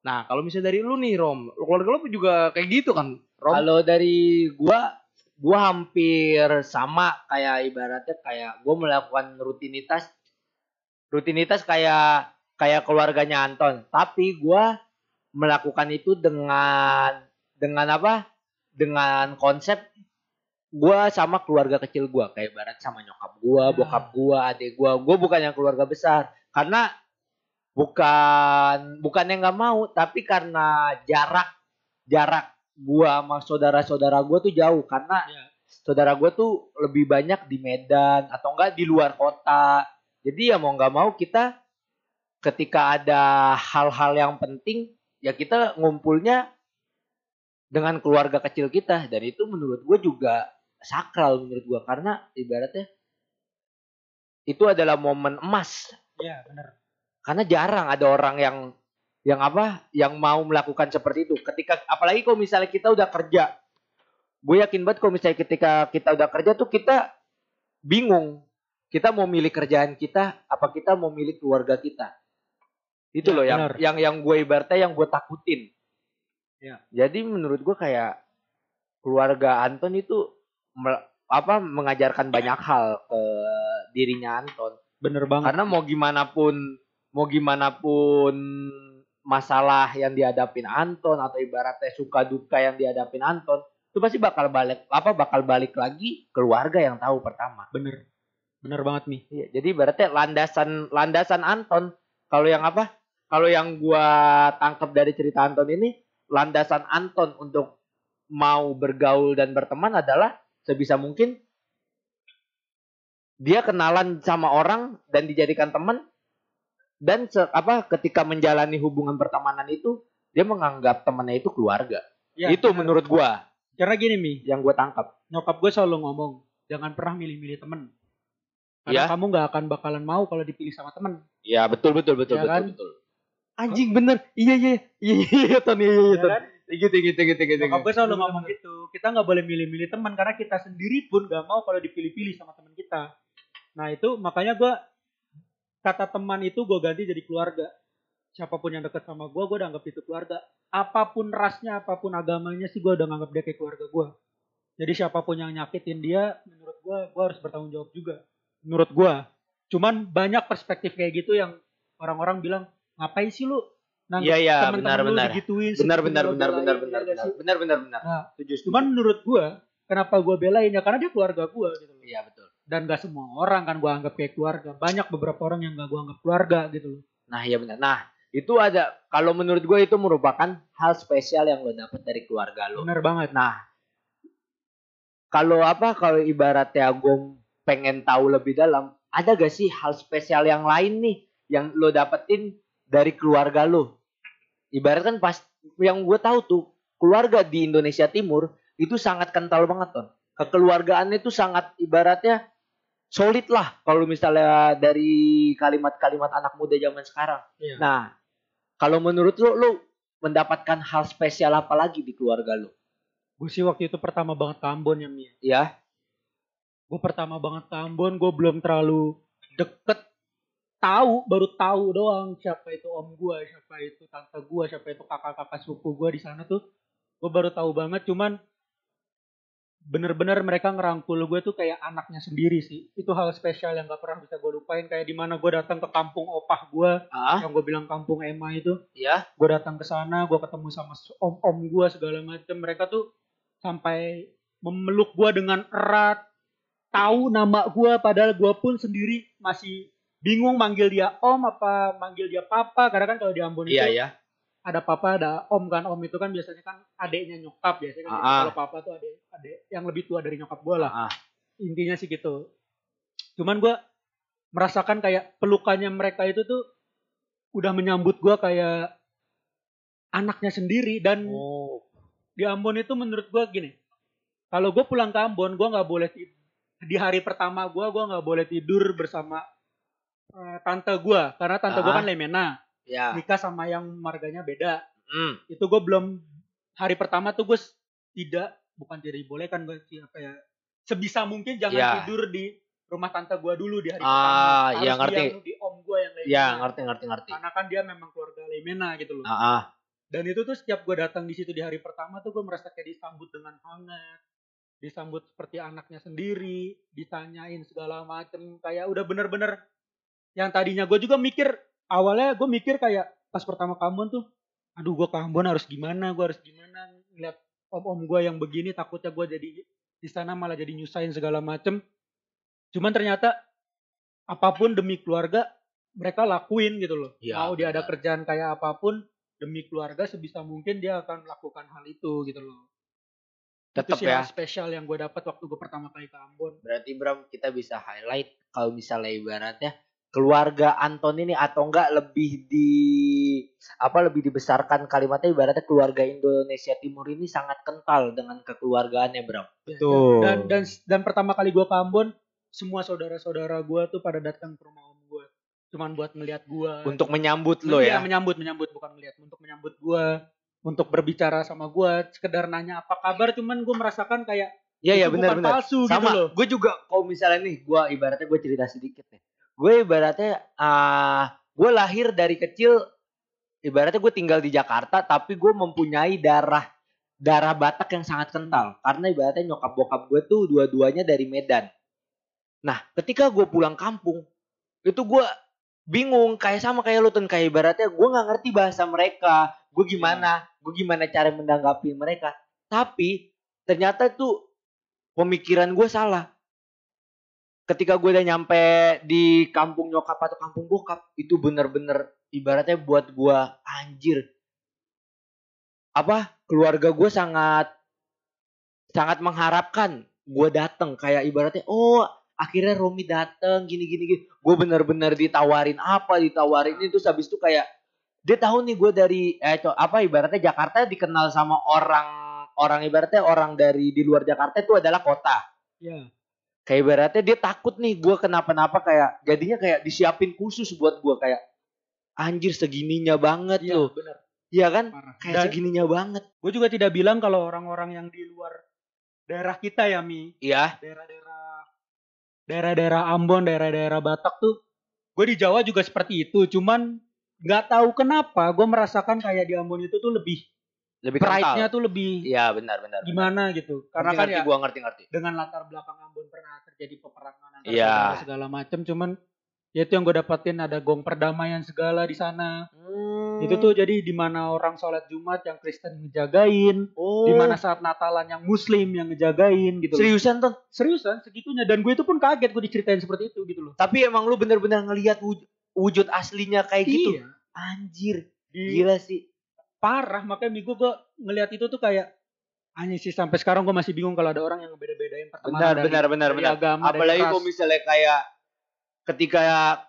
Nah kalau misalnya dari lu nih Rom, keluarga lu juga kayak gitu kan Rom? Kalau dari gua gua hampir sama kayak ibaratnya kayak gua melakukan rutinitas rutinitas kayak kayak keluarganya Anton tapi gua melakukan itu dengan dengan apa? Dengan konsep gua sama keluarga kecil gua. Kayak barat sama nyokap gua Ya. bokap gua adik gua. Gua bukan yang keluarga besar. Karena bukan bukan yang nggak mau tapi karena jarak jarak gua sama saudara-saudara gua tuh jauh. Karena Iya. saudara gua tuh lebih banyak di Medan atau enggak di luar kota. Jadi ya mau nggak mau kita ketika ada hal-hal yang penting ya kita ngumpulnya dengan keluarga kecil kita. Dan itu menurut gue juga sakral menurut gue karena ibaratnya itu adalah momen emas. Iya, benar. karena jarang ada orang yang yang apa yang mau melakukan seperti itu. Ketika apalagi kalau misalnya kita udah kerja. Gue yakin banget kalau misalnya ketika kita udah kerja tuh kita bingung. Kita mau milih kerjaan kita apa kita mau milih keluarga kita itu Ya, loh yang yang yang gue ibaratnya yang gue takutin Ya. jadi menurut gue kayak keluarga Anton itu apa mengajarkan banyak hal ke dirinya Anton Bener banget. karena mau gimana pun mau gimana pun masalah yang dihadapin Anton atau ibaratnya suka duka yang dihadapin Anton itu pasti bakal balik apa bakal balik lagi keluarga yang tahu pertama. Bener. Bener banget nih. Iya, jadi ibaratnya landasan landasan Anton kalau yang apa? Kalau yang gua tangkap dari cerita Anton ini landasan Anton untuk mau bergaul dan berteman adalah sebisa mungkin dia kenalan sama orang dan dijadikan teman dan se- apa ketika menjalani hubungan pertemanan itu dia menganggap temannya itu keluarga. Ya, itu menurut gua Karena gini Mi, yang gua tangkap. nyokap gue selalu ngomong, jangan pernah milih-milih temen. Karena Ya. kamu nggak akan bakalan mau kalau dipilih sama temen. Ya betul betul betul Ya betul kan? betul. Anjing bener. Iya iya iya iya Ton iya iya Ya Ton. kan? Gitu gitu gitu gitu. Nyokap gue selalu ngomong gitu. Kita nggak boleh milih-milih teman karena kita sendiri pun nggak mau kalau dipilih-pilih sama teman kita. Nah itu makanya gue kata teman itu gue ganti jadi keluarga. Siapa pun yang deket sama gue, gue udah anggap itu keluarga. Apa pun rasnya, apa pun agamanya sih gue udah nganggap dia kayak keluarga gue. Jadi siapa pun yang nyakitin dia, menurut gue, gue harus bertanggung jawab juga. Menurut gue. Cuman banyak perspektif kayak gitu yang orang-orang bilang, ngapain sih lu? Iya iya temen-temen benar lu benar. digituin, Benar benar benar belain, benar iya benar benar benar benar benar. Nah. Cuman menurut gua, kenapa gua belain ya karena dia keluarga gua gitu loh. iya betul. Dan gak semua orang kan gua anggap kayak keluarga. Banyak beberapa orang yang gak gua anggap keluarga gitu loh. Nah iya benar. Nah itu ada kalau menurut gue itu merupakan hal spesial yang lo dapet dari keluarga lo. Bener banget. Nah kalau apa kalau ibaratnya gue pengen tahu lebih dalam, ada gak sih hal spesial yang lain nih yang lo dapetin dari keluarga lo? Ibarat kan pas yang gue tahu tuh keluarga di Indonesia Timur itu sangat kental banget tuh. Kekeluargaannya itu sangat ibaratnya solid lah kalau misalnya dari kalimat-kalimat anak muda zaman sekarang. Iya. Nah, kalau menurut lo, lo mendapatkan hal spesial apa lagi di keluarga lo? Gue sih waktu itu pertama banget ke Ambon ya Mia. Ya, Gue pertama banget ke Ambon, gue belum terlalu deket. Tahu, baru tahu doang siapa itu om gua, siapa itu tante gua, siapa itu kakak-kakak suku gua di sana tuh. Gue baru tahu banget, cuman bener-bener mereka ngerangkul gue tuh kayak anaknya sendiri sih. Itu hal spesial yang gak pernah bisa gue lupain. Kayak di mana gue datang ke kampung opah gue, ah, yang gue bilang kampung Emma itu. ya, gue datang ke sana gue ketemu sama om om gue segala macam mereka tuh sampai memeluk gue dengan erat tahu nama gue padahal gue pun sendiri masih bingung manggil dia om apa manggil dia papa. Karena kan kalau di Ambon iya itu ya, ada papa ada om kan. Om itu kan biasanya kan adiknya nyokap. Biasanya kan ah. kalau papa tuh adik adik yang lebih tua dari nyokap gue lah. Ah. intinya sih gitu. Cuman gue merasakan kayak pelukannya mereka itu tuh udah menyambut gue kayak anaknya sendiri. Dan oh, di Ambon itu menurut gue gini kalau gue pulang ke Ambon gue nggak boleh tidur di hari pertama gue gue nggak boleh tidur bersama eh, tante gue karena tante gue Ah. kan Lemena ya, nikah sama yang marganya beda hmm, itu gue belum hari pertama tuh gue tidak bukan tidak dibolehkan gue apa ya sebisa mungkin jangan Ya. tidur di rumah tante gue dulu di hari Ah, pertama iya, Harus di ngerti. yang di om gue yang Lemena ya ngerti ngerti ngerti. karena kan dia memang keluarga Lemena gitu loh Ah, ah. dan itu tuh setiap gue datang di situ di hari pertama tuh gue merasa kayak disambut dengan hangat disambut seperti anaknya sendiri ditanyain segala macem kayak udah bener-bener yang tadinya gue juga mikir awalnya gue mikir kayak pas pertama ke Ambon tuh aduh gue ke Ambon harus gimana gue harus gimana? Ngeliat om-om gue yang begini takutnya gue jadi di sana malah jadi nyusahin segala macem. Cuman ternyata apa pun demi keluarga mereka lakuin gitu loh. Ya, mau dia ada kerjaan kayak apa pun demi keluarga sebisa mungkin dia akan melakukan hal itu gitu loh Sih ya. spesial yang gue dapat waktu gue pertama kali ke Ambon Berarti Bram kita bisa highlight kalau misalnya ibaratnya keluarga Anton ini atau enggak lebih di apa lebih dibesarkan kalimatnya ibaratnya keluarga Indonesia Timur ini sangat kental dengan kekeluargaannya Bram. Betul. dan dan dan pertama kali gue ke Ambon semua saudara-saudara gue tuh pada datang ke rumah om gue cuman buat ngeliat gue Untuk menyambut lo Iya, ya. menyambut menyambut bukan ngeliat untuk menyambut gue untuk berbicara sama gue sekedar nanya apa kabar cuman gue merasakan kayak Iya iya benar benar. palsu gitu Sama, loh gue juga kalau misalnya nih, gue ibaratnya gue cerita sedikit nih. Gue ibaratnya, ah, gue lahir dari kecil, ibaratnya gue tinggal di Jakarta, tapi gue mempunyai darah darah Batak yang sangat kental. Karena ibaratnya nyokap bokap gue tuh dua-duanya dari Medan. Nah, ketika gue pulang kampung, itu gue bingung kayak sama kayak lu tuh kayak ibaratnya gue nggak ngerti bahasa mereka, gue gimana, gue gimana cara menanggapi mereka. Tapi ternyata itu pemikiran gue salah. Ketika gue udah nyampe di kampung nyokap atau kampung bokap, itu bener-bener ibaratnya buat gue anjir. Apa keluarga gue sangat sangat mengharapkan gue dateng kayak ibaratnya oh akhirnya Romi dateng gini gini gue bener-bener ditawarin apa ditawarin itu habis itu kayak dia tahu nih gue dari eh apa ibaratnya Jakarta dikenal sama orang orang ibaratnya orang dari di luar Jakarta itu adalah kota. Ya kayak ibaratnya dia takut nih gue kenapa-napa kayak jadinya kayak disiapin khusus buat gue kayak anjir segininya banget iya loh benar Iya kan? Parah. Kayak Dan segininya banget. gue juga tidak bilang kalau orang-orang yang di luar daerah kita ya mi. Iya. Daerah-daerah daerah-daerah Ambon daerah-daerah Batak tuh gue di Jawa juga seperti itu. Cuman nggak tahu kenapa gue merasakan kayak di Ambon itu tuh lebih lebih pride-nya tuh lebih iya benar benar gimana gitu. Karena kan ya gue ngerti ngerti. dengan latar belakang Ambon pernah terjadi peperangan antara saudara segala macam cuman ya itu yang gue dapetin ada gong perdamaian segala di sana. Hmm. itu tuh jadi di mana orang sholat Jumat yang Kristen ngejagain oh. di mana saat Natalan yang Muslim yang ngejagain gitu seriusan tuh seriusan segitunya. Dan gue itu pun kaget gue diceritain seperti itu gitu loh. Tapi emang lu bener-bener ngelihat wujud, wujud aslinya kayak gitu. Iya. Anjir di gila sih. Parah makanya minggu gue ngelihat itu tuh kayak hanya sih sampai sekarang gue masih bingung kalau ada orang yang beda-bedain pertemanan benar dari, benar benar dari benar. agama apalagi kalau misalnya kayak ketika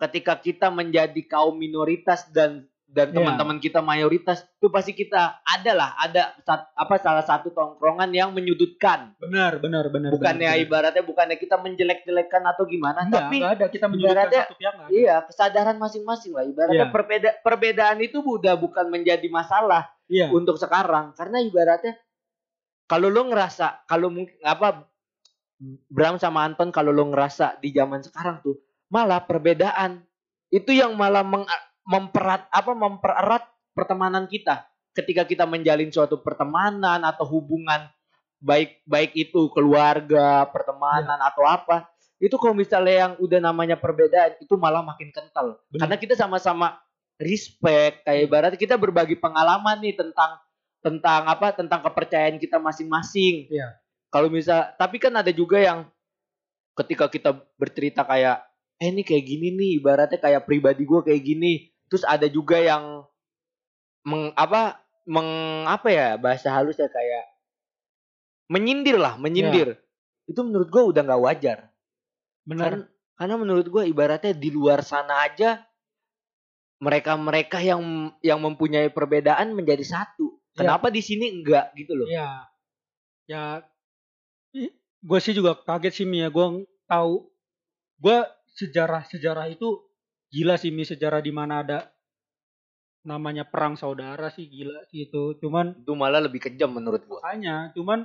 ketika kita menjadi kaum minoritas dan dan Iya. teman-teman kita mayoritas itu pasti kita adalah ada sat- apa salah satu tongkrongan yang menyudutkan. Benar benar benar bukannya benar, ibaratnya bukannya kita menjelek-jelekan atau gimana Enggak, tapi enggak ada. Kita ibaratnya- satu pihak enggak iya kesadaran masing-masing lah. Ibaratnya Iya. perbeda perbedaan itu udah bukan menjadi masalah iya. untuk sekarang. Karena ibaratnya kalau lo ngerasa kalau mungkin apa Bram sama Anton kalau lo ngerasa di zaman sekarang tuh malah perbedaan. Itu yang malah meng, memperat apa mempererat pertemanan kita. Ketika kita menjalin suatu pertemanan atau hubungan baik baik itu keluarga pertemanan atau apa itu kalau misalnya yang udah namanya perbedaan itu malah makin kental. Benar. karena kita sama-sama respect kayak ibarat kita berbagi pengalaman nih tentang tentang apa tentang kepercayaan kita masing-masing. Iya. kalau misal tapi kan ada juga yang ketika kita bercerita kayak eh ini kayak gini nih ibaratnya kayak pribadi gue kayak gini terus ada juga yang meng apa meng apa ya bahasa halus ya kayak menyindir lah menyindir itu menurut gue udah nggak wajar benar Kan- karena menurut gue ibaratnya di luar sana aja mereka-mereka yang yang mempunyai perbedaan menjadi satu. Ya. Kenapa di sini enggak gitu loh? Iya. Ya gue sih juga kaget sih Mi ya. Gue tahu gue sejarah-sejarah itu gila sih Mi sejarah di mana ada namanya perang saudara sih gila sih itu. Cuman Itu malah lebih kejam menurut gue. makanya cuman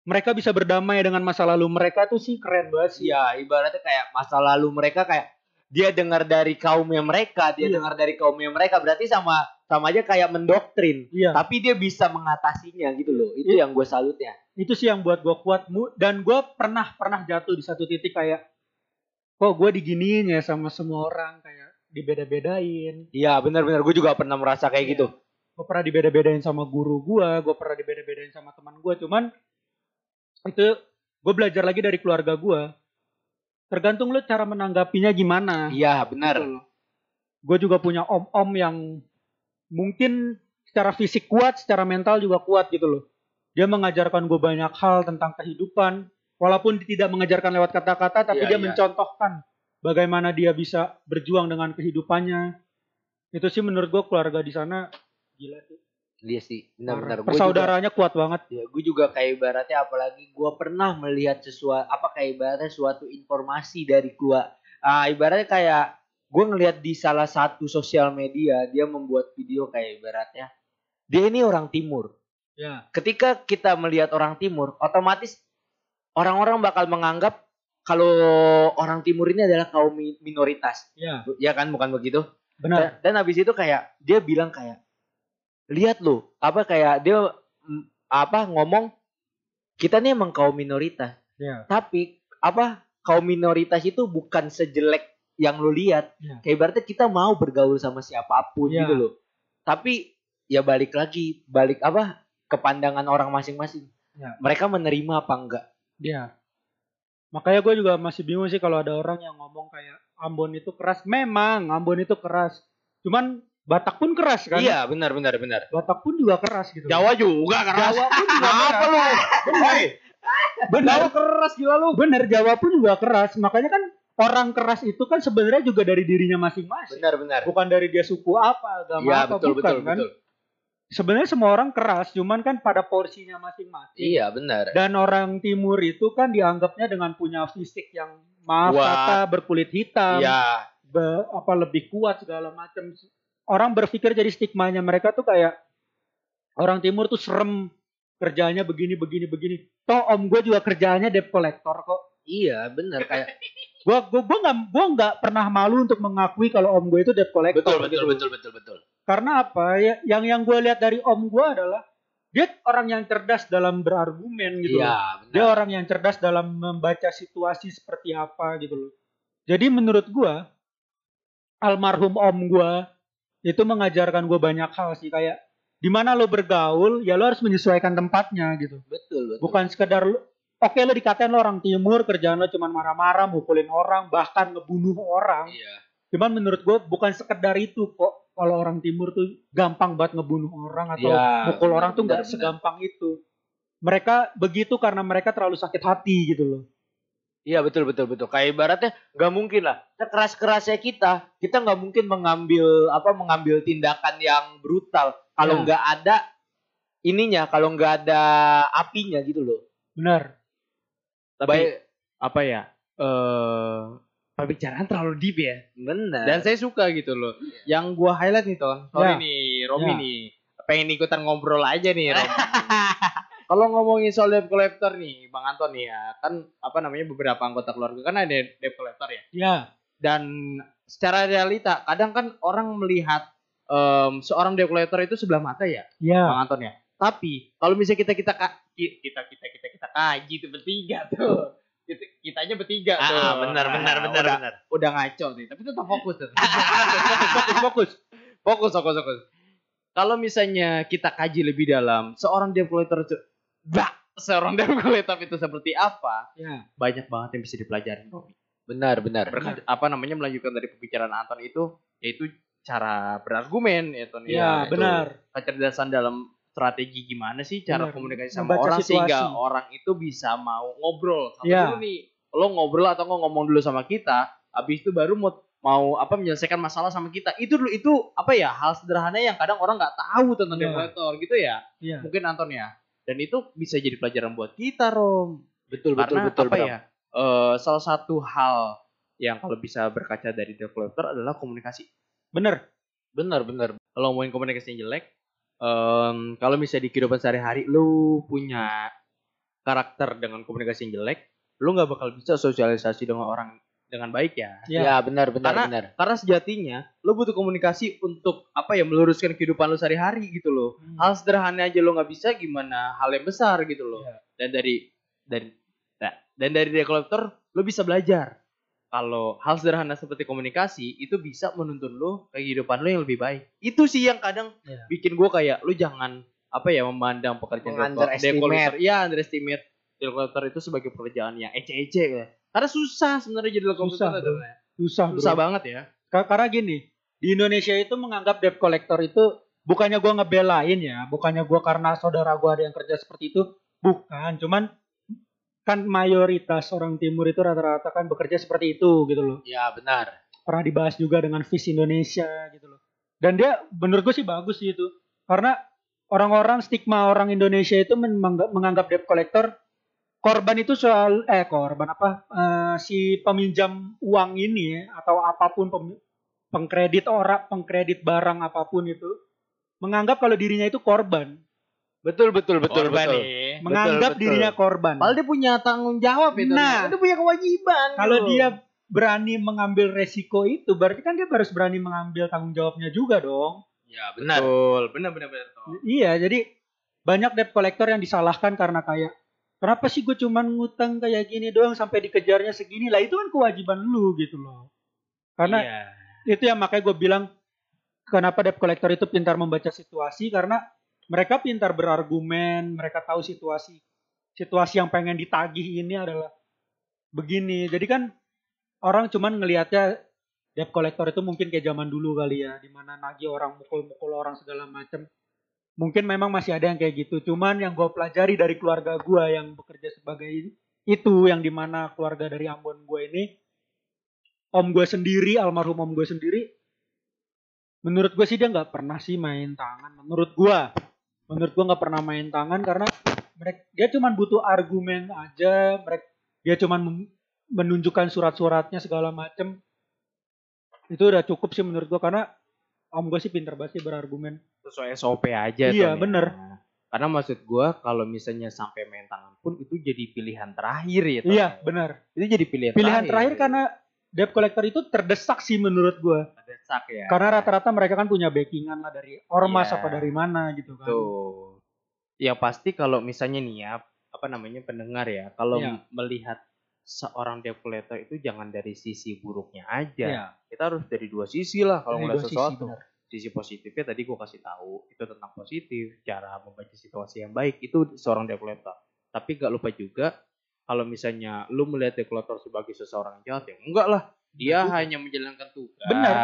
mereka bisa berdamai dengan masa lalu mereka tuh sih keren banget sih. Iya, ibaratnya kayak masa lalu mereka kayak dia dengar dari kaumnya mereka, dia Iya. dengar dari kaumnya mereka, berarti sama sama aja kayak mendoktrin. Iya. Tapi dia bisa mengatasinya gitu loh. Itu yang gue salutnya. itu sih yang buat gue kuat dan gue pernah pernah jatuh di satu titik kayak kok gue diginiin ya sama semua orang kayak dibeda-bedain. Iya benar-benar gue juga pernah merasa kayak Iya. gitu. Gue pernah dibeda-bedain sama guru gue, gue pernah dibeda-bedain sama teman gue. Cuman itu gue belajar lagi dari keluarga gue. Tergantung lu cara menanggapinya gimana. Iya benar. Gue juga punya om-om yang mungkin secara fisik kuat, secara mental juga kuat gitu loh. Dia mengajarkan gue banyak hal tentang kehidupan, walaupun tidak mengajarkan lewat kata-kata, tapi Iya, dia iya. mencontohkan bagaimana dia bisa berjuang dengan kehidupannya. Itu sih menurut gue keluarga di sana gila sih. Iya sih benar-benar. Gue juga, Persaudaranya kuat banget. ya, gue juga kayak ibaratnya apalagi gue pernah melihat sesuatu apa kayak ibaratnya suatu informasi dari gua. Ah ibaratnya kayak gue ngelihat di salah satu sosial media dia membuat video kayak ibaratnya dia ini orang timur. Ya. ketika kita melihat orang timur, otomatis orang-orang bakal menganggap kalau orang timur ini adalah kaum mi- minoritas. Ya, Ya kan, bukan begitu? benar. Dan, dan habis itu kayak dia bilang kayak lihat loh, apa kayak dia apa ngomong kita nih emang kaum minoritas. Ya. Tapi apa kaum minoritas itu bukan sejelek yang lu lihat. Ya. Kayak ibaratnya kita mau bergaul sama siapa pun Ya. gitu loh. Tapi ya balik lagi, balik apa ke pandangan orang masing-masing. Ya. Mereka menerima apa enggak? Dia. Makanya gue juga masih bingung sih kalau ada orang yang ngomong kayak Ambon itu keras. Memang Ambon itu keras. Cuman Batak pun keras kan? Iya, benar benar benar. Batak pun juga keras gitu. Jawa juga keras. Jawa pun juga Apa keras. lu? Bener. Bener. Jawa keras gila lu. Bener Jawa pun juga keras. Makanya kan orang keras itu kan sebenarnya juga dari dirinya masing-masing. Benar benar. Bukan dari dia suku apa, agama Iya, apa, betul bukan betul kan? betul. Sebenarnya semua orang keras, cuman kan pada porsinya masing-masing. Iya, benar. Dan orang timur itu kan dianggapnya dengan punya fisik yang maaf Kuat. kata berkulit hitam, Iya, be- apa lebih kuat segala macam. Orang berpikir jadi stigmanya mereka tuh kayak orang timur tuh serem kerjanya begini begini begini. Toh om gue juga kerjaannya debt collector kok. iya benar kayak Gua gua gua nggak pernah malu untuk mengakui kalau om gue itu debt collector. betul betul gitu. betul betul betul. Karena apa? Ya, yang yang gue lihat dari om gue adalah dia orang yang cerdas dalam berargumen gitu. Iya, Dia benar. orang yang cerdas dalam membaca situasi seperti apa gitu loh. Jadi menurut gua almarhum om gua itu mengajarkan gua banyak hal sih kayak di mana lo bergaul ya lo harus menyesuaikan tempatnya gitu. Betul, betul. Bukan sekedar lo Oke lo dikatain lo orang timur kerjaan lo cuma marah-marah, mukulin orang, bahkan ngebunuh orang. Iya. Cuman menurut gue bukan sekedar itu kok. Kalau orang timur tuh gampang banget ngebunuh orang atau Iya, mukul orang tuh nggak segampang itu. Mereka begitu karena mereka terlalu sakit hati gitu loh. Iya betul betul betul. Kayak ibaratnya nggak mungkin lah. Sekeras kerasnya kita, kita nggak mungkin mengambil apa mengambil tindakan yang brutal kalau Ya. nggak ada ininya, kalau nggak ada apinya gitu loh. Benar. Tapi Baik, apa ya? Eh pembicaraan terlalu deep ya. benar. Dan saya suka gitu loh. Yang gua highlight nih Ton. Sorry Ya. nih, Romi Ya. nih. Pengen ikutan ngobrol aja nih Romi. Kalau ngomongin soal debt collector nih, Bang Anton nih ya, kan apa namanya beberapa anggota keluarga kan ada debt collector ya. Ya. Dan secara realita, kadang kan orang melihat em, seorang debt collector itu sebelah mata ya, Ya. Bang Anton ya. Tapi kalau misalnya kita kita ka- ki- kita kita kita kita kaji tuh bertiga tuh. Kita, kitanya bertiga tuh. Ah, benar benar Nah, benar udah, benar. udah ngaco nih, tapi tetap fokus tetap. Fokus, fokus. fokus fokus fokus kalau misalnya kita kaji lebih dalam seorang debt collector bah, seorang debt collector itu seperti apa Ya. banyak banget yang bisa dipelajari. Benar benar. Berkat- apa namanya melanjutkan dari pembicaraan Anton itu yaitu cara berargumen ya Ton Ya, Itu benar. kecerdasan dalam strategi gimana sih cara Benar. komunikasi sama Membaca orang situasi. sehingga orang itu bisa mau ngobrol sama Ya. dulu nih lo ngobrol atau nggak ngomong dulu sama kita habis itu baru mau mau apa menyelesaikan masalah sama kita itu dulu itu apa ya hal sederhana yang kadang orang nggak tahu tentang Ya. debt collector gitu ya Iya. mungkin Anton ya dan itu bisa jadi pelajaran buat kita Rom Betul betul karena betul. apa Bram. ya eh, salah satu hal yang kalau bisa berkaca dari collector adalah komunikasi Bener. Benar benar. kalau ngomongin komunikasi yang jelek em, kalau misalnya di kehidupan sehari-hari lu punya karakter dengan komunikasi yang jelek lu nggak bakal bisa sosialisasi dengan orang dengan baik ya Ya. Ya, benar benar Karena- benar. karena sejatinya lu butuh komunikasi untuk apa ya meluruskan kehidupan lu sehari-hari gitu loh Hmm. hal sederhana aja lu nggak bisa gimana hal yang besar gitu loh Iya. dan dari dari nah, dan dari debt collector lu bisa belajar kalau hal sederhana seperti komunikasi itu bisa menuntun lo ke kehidupan lo yang lebih baik. Itu sih yang kadang Iya. bikin gue kayak lu jangan apa ya memandang pekerjaan dekolektor. Iya, underestimate dekolektor itu sebagai pekerjaan yang ece-ece ya. Karena susah sebenarnya jadi Susah, dekolektor. bro. Susah, bro. Susah banget ya. Ka- Karena gini, di Indonesia itu menganggap debt collector itu bukannya gua ngebelain ya, bukannya gua karena saudara gua ada yang kerja seperti itu, bukan. Cuman kan mayoritas orang timur itu rata-rata kan bekerja seperti itu gitu loh. Ya benar. Pernah dibahas juga dengan Vis Indonesia gitu loh. Dan dia menurut gue sih bagus sih itu. Karena orang-orang stigma orang Indonesia itu menganggap, debt collector korban itu soal eh korban apa eh, si peminjam uang ini ya, atau apa pun pem- pengkredit orang pengkredit barang apa pun itu menganggap kalau dirinya itu korban Betul betul betul Korban betul. nih. menganggap betul. dirinya korban Padahal dia punya tanggung jawab itu. Nah. dia punya kewajiban. kalau gitu. dia berani mengambil resiko itu berarti kan dia harus berani mengambil tanggung jawabnya juga dong ya benar. betul, benar benar benar. Iya, jadi banyak debt collector yang disalahkan karena kayak kenapa sih gue cuman ngutang kayak gini doang sampai dikejarnya segini lah itu kan kewajiban lu gitu loh. Karena Iya. itu yang makanya gue bilang kenapa debt collector itu pintar membaca situasi karena mereka pintar berargumen, mereka tahu situasi situasi yang pengen ditagih ini adalah begini. Jadi kan orang cuman ngelihatnya debt collector itu mungkin kayak zaman dulu kali ya, di mana nagih orang mukul-mukul orang segala macam. Mungkin memang masih ada yang kayak gitu. Cuman yang gue pelajari dari keluarga gue yang bekerja sebagai itu, yang di mana keluarga dari Ambon gue ini, om gue sendiri, almarhum om gue sendiri, menurut gue sih dia nggak pernah sih main tangan. Menurut gue, menurut gue nggak pernah main tangan karena mereka dia cuma butuh argumen aja. Mereka dia cuma menunjukkan surat-suratnya segala macem. Itu udah cukup sih menurut gue karena om gue sih pinter banget sih berargumen. sesuai SOP aja Iya, Tom, ya. bener. Karena maksud gua kalau misalnya sampai main tangan pun itu jadi pilihan terakhir ya. Iya ya. benar. Itu jadi pilihan, Pilihan terakhir karena debt collector itu terdesak sih menurut gue. Desak ya. Karena rata-rata mereka kan punya backingan lah dari ormas Iya. apa dari mana gitu kan. Tuh. Ya pasti kalau misalnya nih ya, apa namanya pendengar ya, kalau m- melihat seorang debt collector itu jangan dari sisi buruknya aja. Iya. Kita harus dari dua sisi lah kalau sisi, sesuatu. benar. Sisi positifnya tadi gue kasih tahu itu tentang positif, cara membaca situasi yang baik itu seorang collector. Tapi gak lupa juga kalau misalnya lu melihat collector sebagai seseorang yang jahat ya enggak lah. Dia Betul. hanya menjalankan tugas. Benar.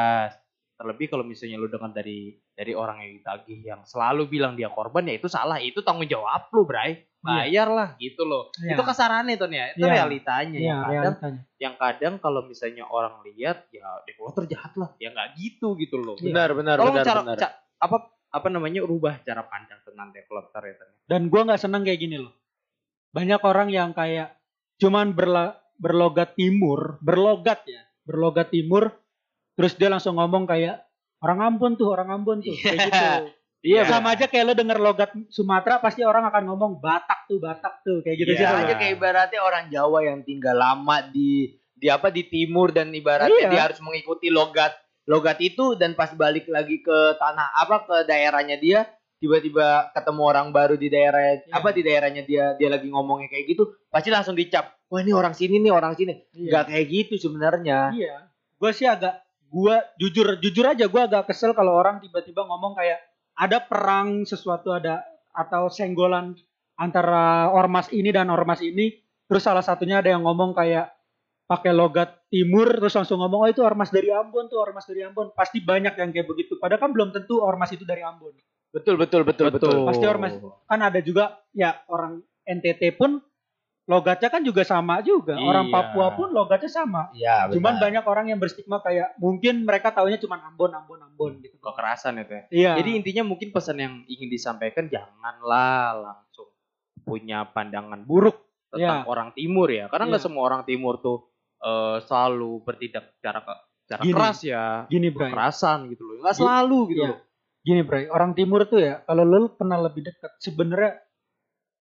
Terlebih kalau misalnya lu dengar dari dari orang yang ditagih yang selalu bilang dia korban ya itu salah, itu tanggung jawab lu, Bray. Bayar lah gitu loh. Iya. Itu kasarannya tuh ya, itu Iya. realitanya Iya, yang kadang realitanya. yang kadang kalau misalnya orang lihat ya developer jahat lah, ya nggak gitu gitu loh. Benar benar Tolong benar cara benar. ca- apa apa namanya rubah cara pandang tentang developer ya. Dan gua nggak senang kayak gini loh. Banyak orang yang kayak cuman berla, berlogat timur, berlogat ya, berlogat timur, terus dia langsung ngomong kayak orang Ambon tuh, orang Ambon tuh, kayak Iya. gitu. Iya, Sama aja kayak lo denger logat Sumatera pasti orang akan ngomong Batak tuh, Batak tuh, kayak gitu Bisa loh. aja kayak ibaratnya orang Jawa yang tinggal lama di di apa di timur dan ibaratnya Iya. dia harus mengikuti logat logat itu dan pas balik lagi ke tanah apa ke daerahnya dia tiba-tiba ketemu orang baru di daerah Iya. apa di daerahnya dia dia lagi ngomongnya kayak gitu pasti langsung dicap wah ini orang sini nih orang sini Iya. nggak kayak gitu sebenarnya Iya. Gue sih agak gua jujur jujur aja gua agak kesel kalau orang tiba-tiba ngomong kayak ada perang sesuatu ada atau senggolan antara ormas ini dan ormas ini terus salah satunya ada yang ngomong kayak pakai logat timur terus langsung ngomong oh itu ormas dari Ambon tuh ormas dari Ambon pasti banyak yang kayak begitu padahal kan belum tentu ormas itu dari Ambon betul betul betul betul, Pasti ormas. kan ada juga ya orang NTT pun logatnya kan juga sama juga orang Iya. Papua pun logatnya sama ya Cuman banyak orang yang berstigma kayak mungkin mereka taunya cuma Ambon, Ambon, Ambon gitu. kekerasan itu ya. Iya. Jadi intinya mungkin pesan yang ingin disampaikan janganlah langsung punya pandangan buruk tentang Ya. orang timur ya. Karena nggak Ya. semua orang timur tuh eh, selalu bertindak secara Gini. keras ya. gini, Bray. Kekerasan gitu loh. Nggak selalu gitu Iya. loh. Gini, Bray. Orang timur tuh ya, kalau lu kenal lebih dekat, sebenarnya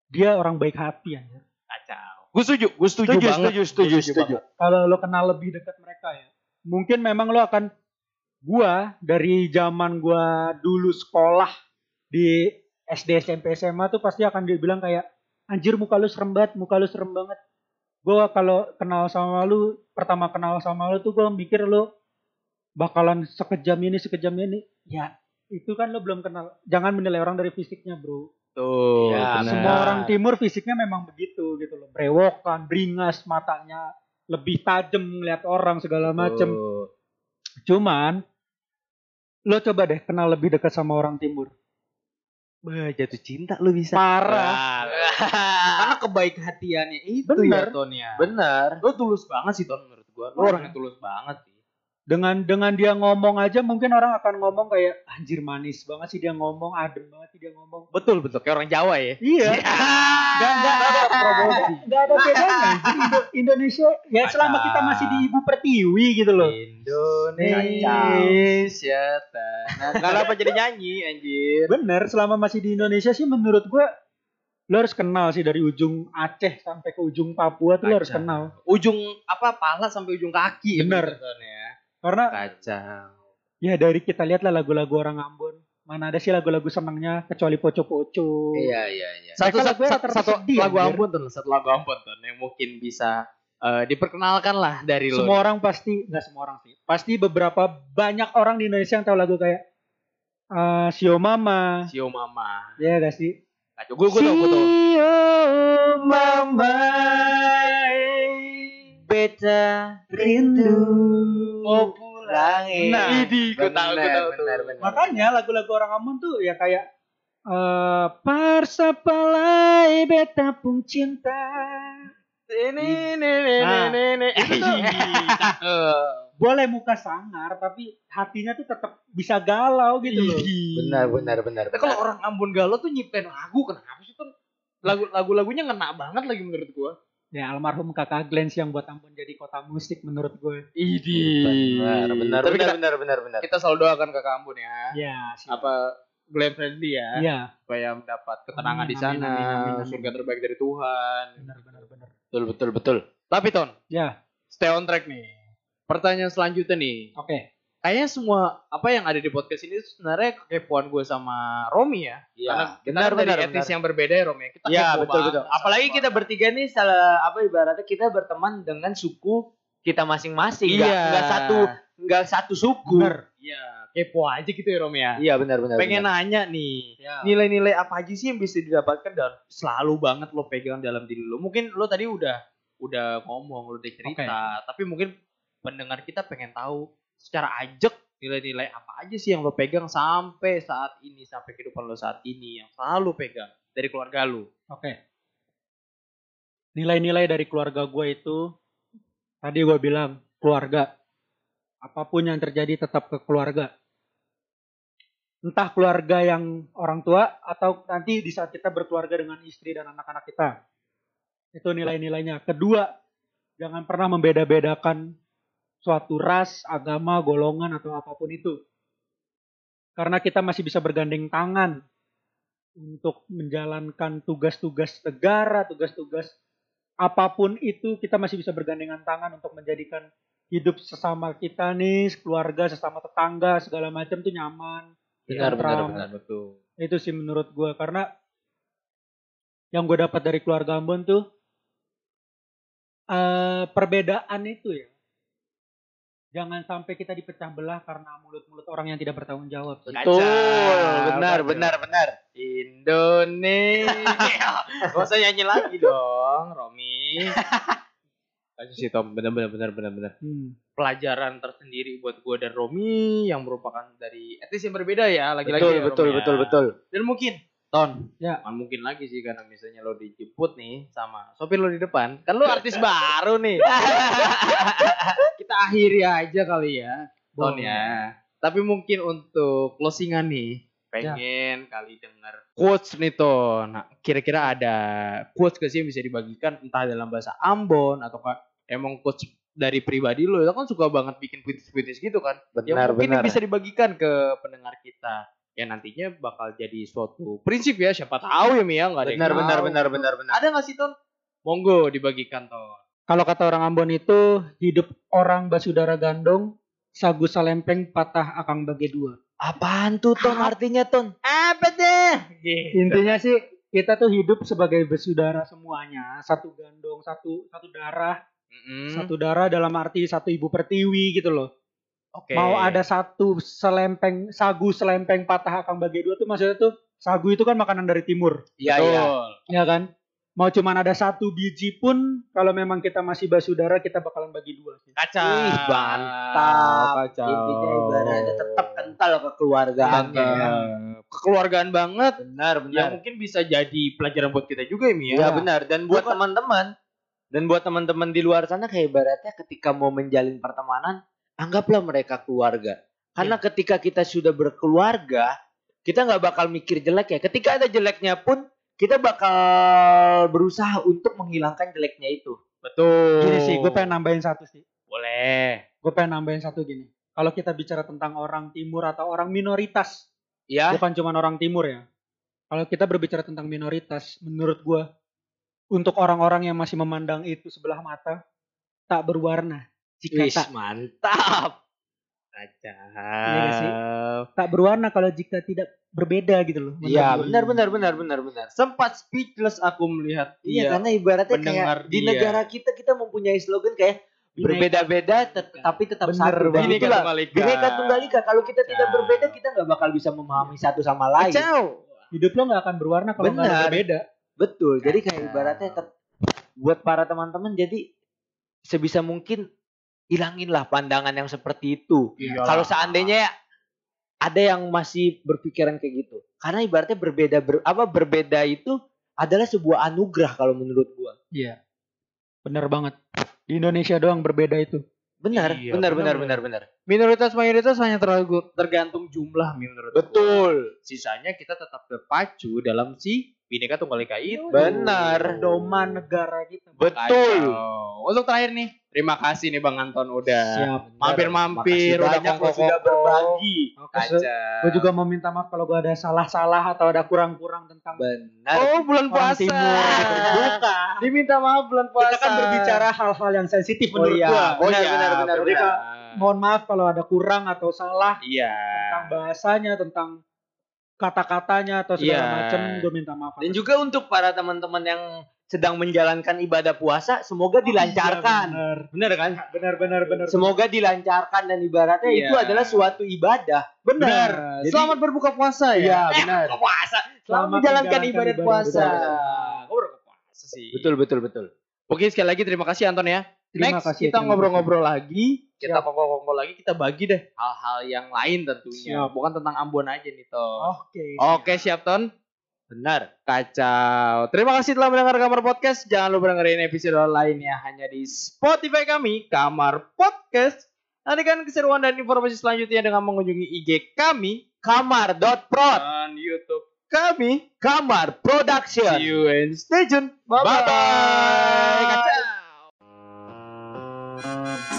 dia orang baik hati anjir. Kacau. Gue setuju, gue setuju, setuju banget. setuju setuju setuju Kalau lu kenal lebih dekat mereka ya, mungkin memang lu akan gua dari zaman gua dulu sekolah di SD, SMP, SMA tuh pasti akan dibilang kayak anjir muka lu serem banget, muka lu serem banget. gue kalau kenal sama lu pertama kenal sama lu tuh gue mikir lu bakalan sekejam ini sekejam ini ya itu kan lu belum kenal jangan menilai orang dari fisiknya bro Tuh, Ya, semua orang timur fisiknya memang begitu gitu loh brewokan beringas matanya lebih tajam ngeliat orang segala macem Tuh. cuman lo coba deh kenal lebih dekat sama orang timur Wah, jatuh cinta lu bisa. parah Karena kebaik hatiannya itu Bener. ya Ton ya. Benar. Lu tulus banget sih Ton menurut gua. Lu Bener. orang yang tulus banget sih. Dengan dengan dia ngomong aja mungkin orang akan ngomong kayak anjir manis banget sih dia ngomong adem banget sih dia ngomong Betul betul kayak orang Jawa ya. iya Gak, gak, gak, promosi. gak ada bedanya. Indo- Indonesia ya selama kita masih di ibu pertiwi gitu loh Indonesia tanah. Kenapa jadi nyanyi anjir? bener selama masih di Indonesia sih menurut gua lo harus kenal sih dari ujung Aceh sampai ke ujung Papua tuh lo harus kenal Ujung apa pala sampai ujung kaki. Bener. ya. Karena Kacau. ya dari kita lihat lah lagu-lagu orang Ambon mana ada sih lagu-lagu senangnya kecuali poco-poco Iya iya iya. Satu, satu, satu, satu lagu. Ambon tuh, satu lagu Ambon tuh yang mungkin bisa eh, diperkenalkan lah dari lo. semua orang pasti nggak semua orang sih pasti beberapa banyak orang di Indonesia yang tahu lagu kayak eh Sio Mama Sio Mama. ya gak sih Kacau. Gue gue tau gue tau. Sio Mama Beta rindu mau pulang. Nah, Idi, gue tau gue benar. makanya lagu-lagu orang Ambon tuh ya kayak eh Parsapalai beta pun cinta Ini, ini, ini, Nah, ini, ini. itu tuh- Cakep. boleh muka sangar tapi hatinya tuh tetap bisa galau gitu loh Benar benar benar. Tapi kalau orang Ambon galau tuh nyiptain lagu kenapa sih tuh? Lagu lagu-lagunya ngena banget lagi menurut gua. Ya almarhum kakak Glenn sih yang buat Ambon jadi kota musik menurut gue Idi. benar benar Tapi benar kita, benar benar benar. kita selalu doakan kakak Ambon ya. ya sih. Apa Glenn Fredly ya, Iya, supaya mendapat ketenangan Amin, di sana, amin, amin, amin, amin. surga terbaik dari Tuhan. benar benar benar. Betul betul betul. Tapi Ton, Ya, stay on track nih. Pertanyaan selanjutnya nih. oke. Kayaknya semua apa yang ada di podcast ini sebenarnya kekepoan gue sama Romi ya. Karena Iya. kita Benar kan dari benar etnis benar. yang berbeda ya Romi. Kita Ya kepo betul banget betul. Apalagi kita bertiga nih salah apa ibaratnya kita berteman dengan suku kita masing-masing. Iya. Nggak satu nggak satu suku. Bener. Iya, kepo aja gitu ya Romi ya. Iya benar benar. Pengen benar. nanya nih, Ya. nilai-nilai apa aja sih yang bisa didapatkan dan selalu banget lo pegang dalam diri lo. Mungkin lo tadi udah udah ngomong, lo udah cerita, tapi mungkin pendengar kita pengen tahu secara ajak nilai-nilai apa aja sih yang lo pegang sampai saat ini, sampai kehidupan lo saat ini yang selalu pegang dari keluarga lo. Oke. Nilai-nilai dari keluarga gue itu tadi gue bilang keluarga. Apa pun yang terjadi tetap ke keluarga. Entah keluarga yang orang tua atau nanti di saat kita berkeluarga dengan istri dan anak-anak kita. Itu nilai-nilainya. Kedua, jangan pernah membeda-bedakan suatu ras, agama, golongan atau apa pun itu. Karena kita masih bisa bergandeng tangan untuk menjalankan tugas-tugas negara, tugas-tugas apa pun itu kita masih bisa bergandengan tangan untuk menjadikan hidup sesama kita nih, keluarga, sesama tetangga, segala macam tuh nyaman. Benar benar benar. betul. Itu sih menurut gue karena yang gue dapat dari keluarga Ambon tuh eh perbedaan itu ya. Jangan sampai kita dipecah belah karena mulut-mulut orang yang tidak bertanggung jawab. Betul, Kacau, benar kacau. benar benar. Indonesia. Gak usah nyanyi lagi dong, Romi. Kacau sih Tom, benar benar benar benar benar. Hmm. Pelajaran tersendiri buat gue dan Romi yang merupakan dari etnis yang berbeda ya, lagi-lagi Betul ya, Romi betul ya. betul betul. Dan mungkin Ton, Ya. Bukan mungkin lagi sih karena misalnya lo dijemput nih sama sopir lo di depan. Kan lo artis baru nih. Kita akhiri aja kali ya. Ton ya. Tapi mungkin untuk closingan nih. Pengen kali denger quotes nih Ton. Nah, kira-kira ada quotes gak sih yang bisa dibagikan entah dalam bahasa Ambon atau emang quotes dari pribadi lo itu kan suka banget bikin puitis-puitis gitu kan. yang Benar mungkin benar. bisa dibagikan ke pendengar kita ya nantinya bakal jadi suatu prinsip ya siapa tahu ya Mia nggak ada yang Benar benar tahu. benar benar benar. ada nggak sih ton monggo dibagikan ton Kalau kata orang Ambon itu hidup orang basudara gandong, sagu salempeng patah akang bagi dua. Apaan tuh Ton artinya Ton? apa deh Intinya sih kita tuh hidup sebagai bersaudara semuanya, satu gandong, satu satu darah, Mm-mm. satu darah dalam arti satu ibu pertiwi gitu loh. Oke. Mau ada satu selempeng sagu selempeng patah akan bagi dua tuh maksudnya tuh sagu itu kan makanan dari timur, Iya iya. ya kan? Mau cuman ada satu biji pun kalau memang kita masih bersaudara kita bakalan bagi dua sih. Kacau. Ih, mantap. Kacau. Intinya ibaratnya tetap kental kekeluargaannya ya. Mantap. Kekeluargaan banget. Benar Yang benar. mungkin bisa jadi pelajaran buat kita juga ya, Mia. Ya benar dan buat teman-teman dan buat teman-teman di luar sana kayak ibaratnya ketika mau menjalin pertemanan anggaplah mereka keluarga. Karena ketika kita sudah berkeluarga, kita nggak bakal mikir jelek ya. Ketika ada jeleknya pun kita bakal berusaha untuk menghilangkan jeleknya itu. Betul. Gini sih, gue pengen nambahin satu sih. Boleh. Gue pengen nambahin satu gini. Kalau kita bicara tentang orang timur atau orang minoritas, Ya, bukan cuma orang timur ya. Kalau kita berbicara tentang minoritas, menurut gua untuk orang-orang yang masih memandang itu sebelah mata tak berwarna. Jika wis tak mantap. Iya nggak sih? tak berwarna kalau jika tidak berbeda gitu loh. Iya, benar benar benar benar benar. Sempat speechless aku melihat Iya, dia. karena ibaratnya kayak di dia. negara kita kita mempunyai slogan kayak berbeda-beda tet- tapi tetap Bener satu. Bineka itulah Tunggal Ika. Bineka Tunggal Ika. Kalau kita tidak berbeda kita nggak bakal bisa memahami satu sama lain. Kacau. Hidup lo nggak akan berwarna kalau nggak berbeda. Betul. Jadi kayak ibaratnya buat para teman-teman jadi sebisa mungkin hilanginlah pandangan yang seperti itu. Iyalah. Kalau seandainya ada yang masih berpikiran kayak gitu. Karena ibaratnya berbeda ber- apa berbeda itu adalah sebuah anugerah kalau menurut gua. Iya. Bener banget. Di Indonesia doang berbeda itu. Benar, Iya, benar, benar, benar, benar, benar. minoritas mayoritas hanya terlalu tergantung jumlah menurut gua. Betul. Sisanya kita tetap terpacu dalam si Bineka Tunggal Ika itu. Benar. Doman negara kita. Betul. Kacau. Untuk terakhir nih, terima kasih nih Bang Anton udah Siap. mampir-mampir, udah banyak lo kongko-kongko. sudah berbagi. Oke, gue juga mau minta maaf kalau gue ada salah-salah atau ada kurang-kurang tentang Benar. Oh, bulan orang puasa. timur gitu. Bukan. Diminta maaf bulan puasa. Kita kan berbicara hal-hal yang sensitif Oh menurut iya. gua. Oh Benar, iya, benar, benar, Mohon maaf kalau ada kurang atau salah Iya. tentang bahasanya, tentang kata-katanya atau segala Iya. macam, gue minta maaf. Dan juga untuk para teman-teman yang sedang menjalankan ibadah puasa, semoga dilancarkan. Iya, benar. Benar kan? Benar, benar, benar. Semoga dilancarkan dan ibaratnya Iya. itu adalah suatu ibadah. benar. Jadi- Selamat berbuka puasa ya. Iya, benar. Buka puasa. Selamat Selamat menjalankan menjalankan ibadah ibadah puasa. puasa. Kok berbuka puasa sih? Betul, betul, betul. Oke, sekali lagi terima kasih Anton ya. Terima Next kasih, kita ngobrol-ngobrol lagi, kita kongko-kongko lagi, kita bagi deh hal-hal yang lain tentunya, Siap. bukan tentang Ambon aja nih toh. Oke. Oke, siap Ton. Benar. Kacau. Terima kasih telah mendengar Kamar Podcast. Jangan lupa dengerin episode lainnya hanya di Spotify kami, Kamar Podcast. Nantikan keseruan dan informasi selanjutnya dengan mengunjungi IG kami Kamar.prod. dan YouTube kami. Kamar Production. See you and stay tune. Bye-bye. Bye-bye. Música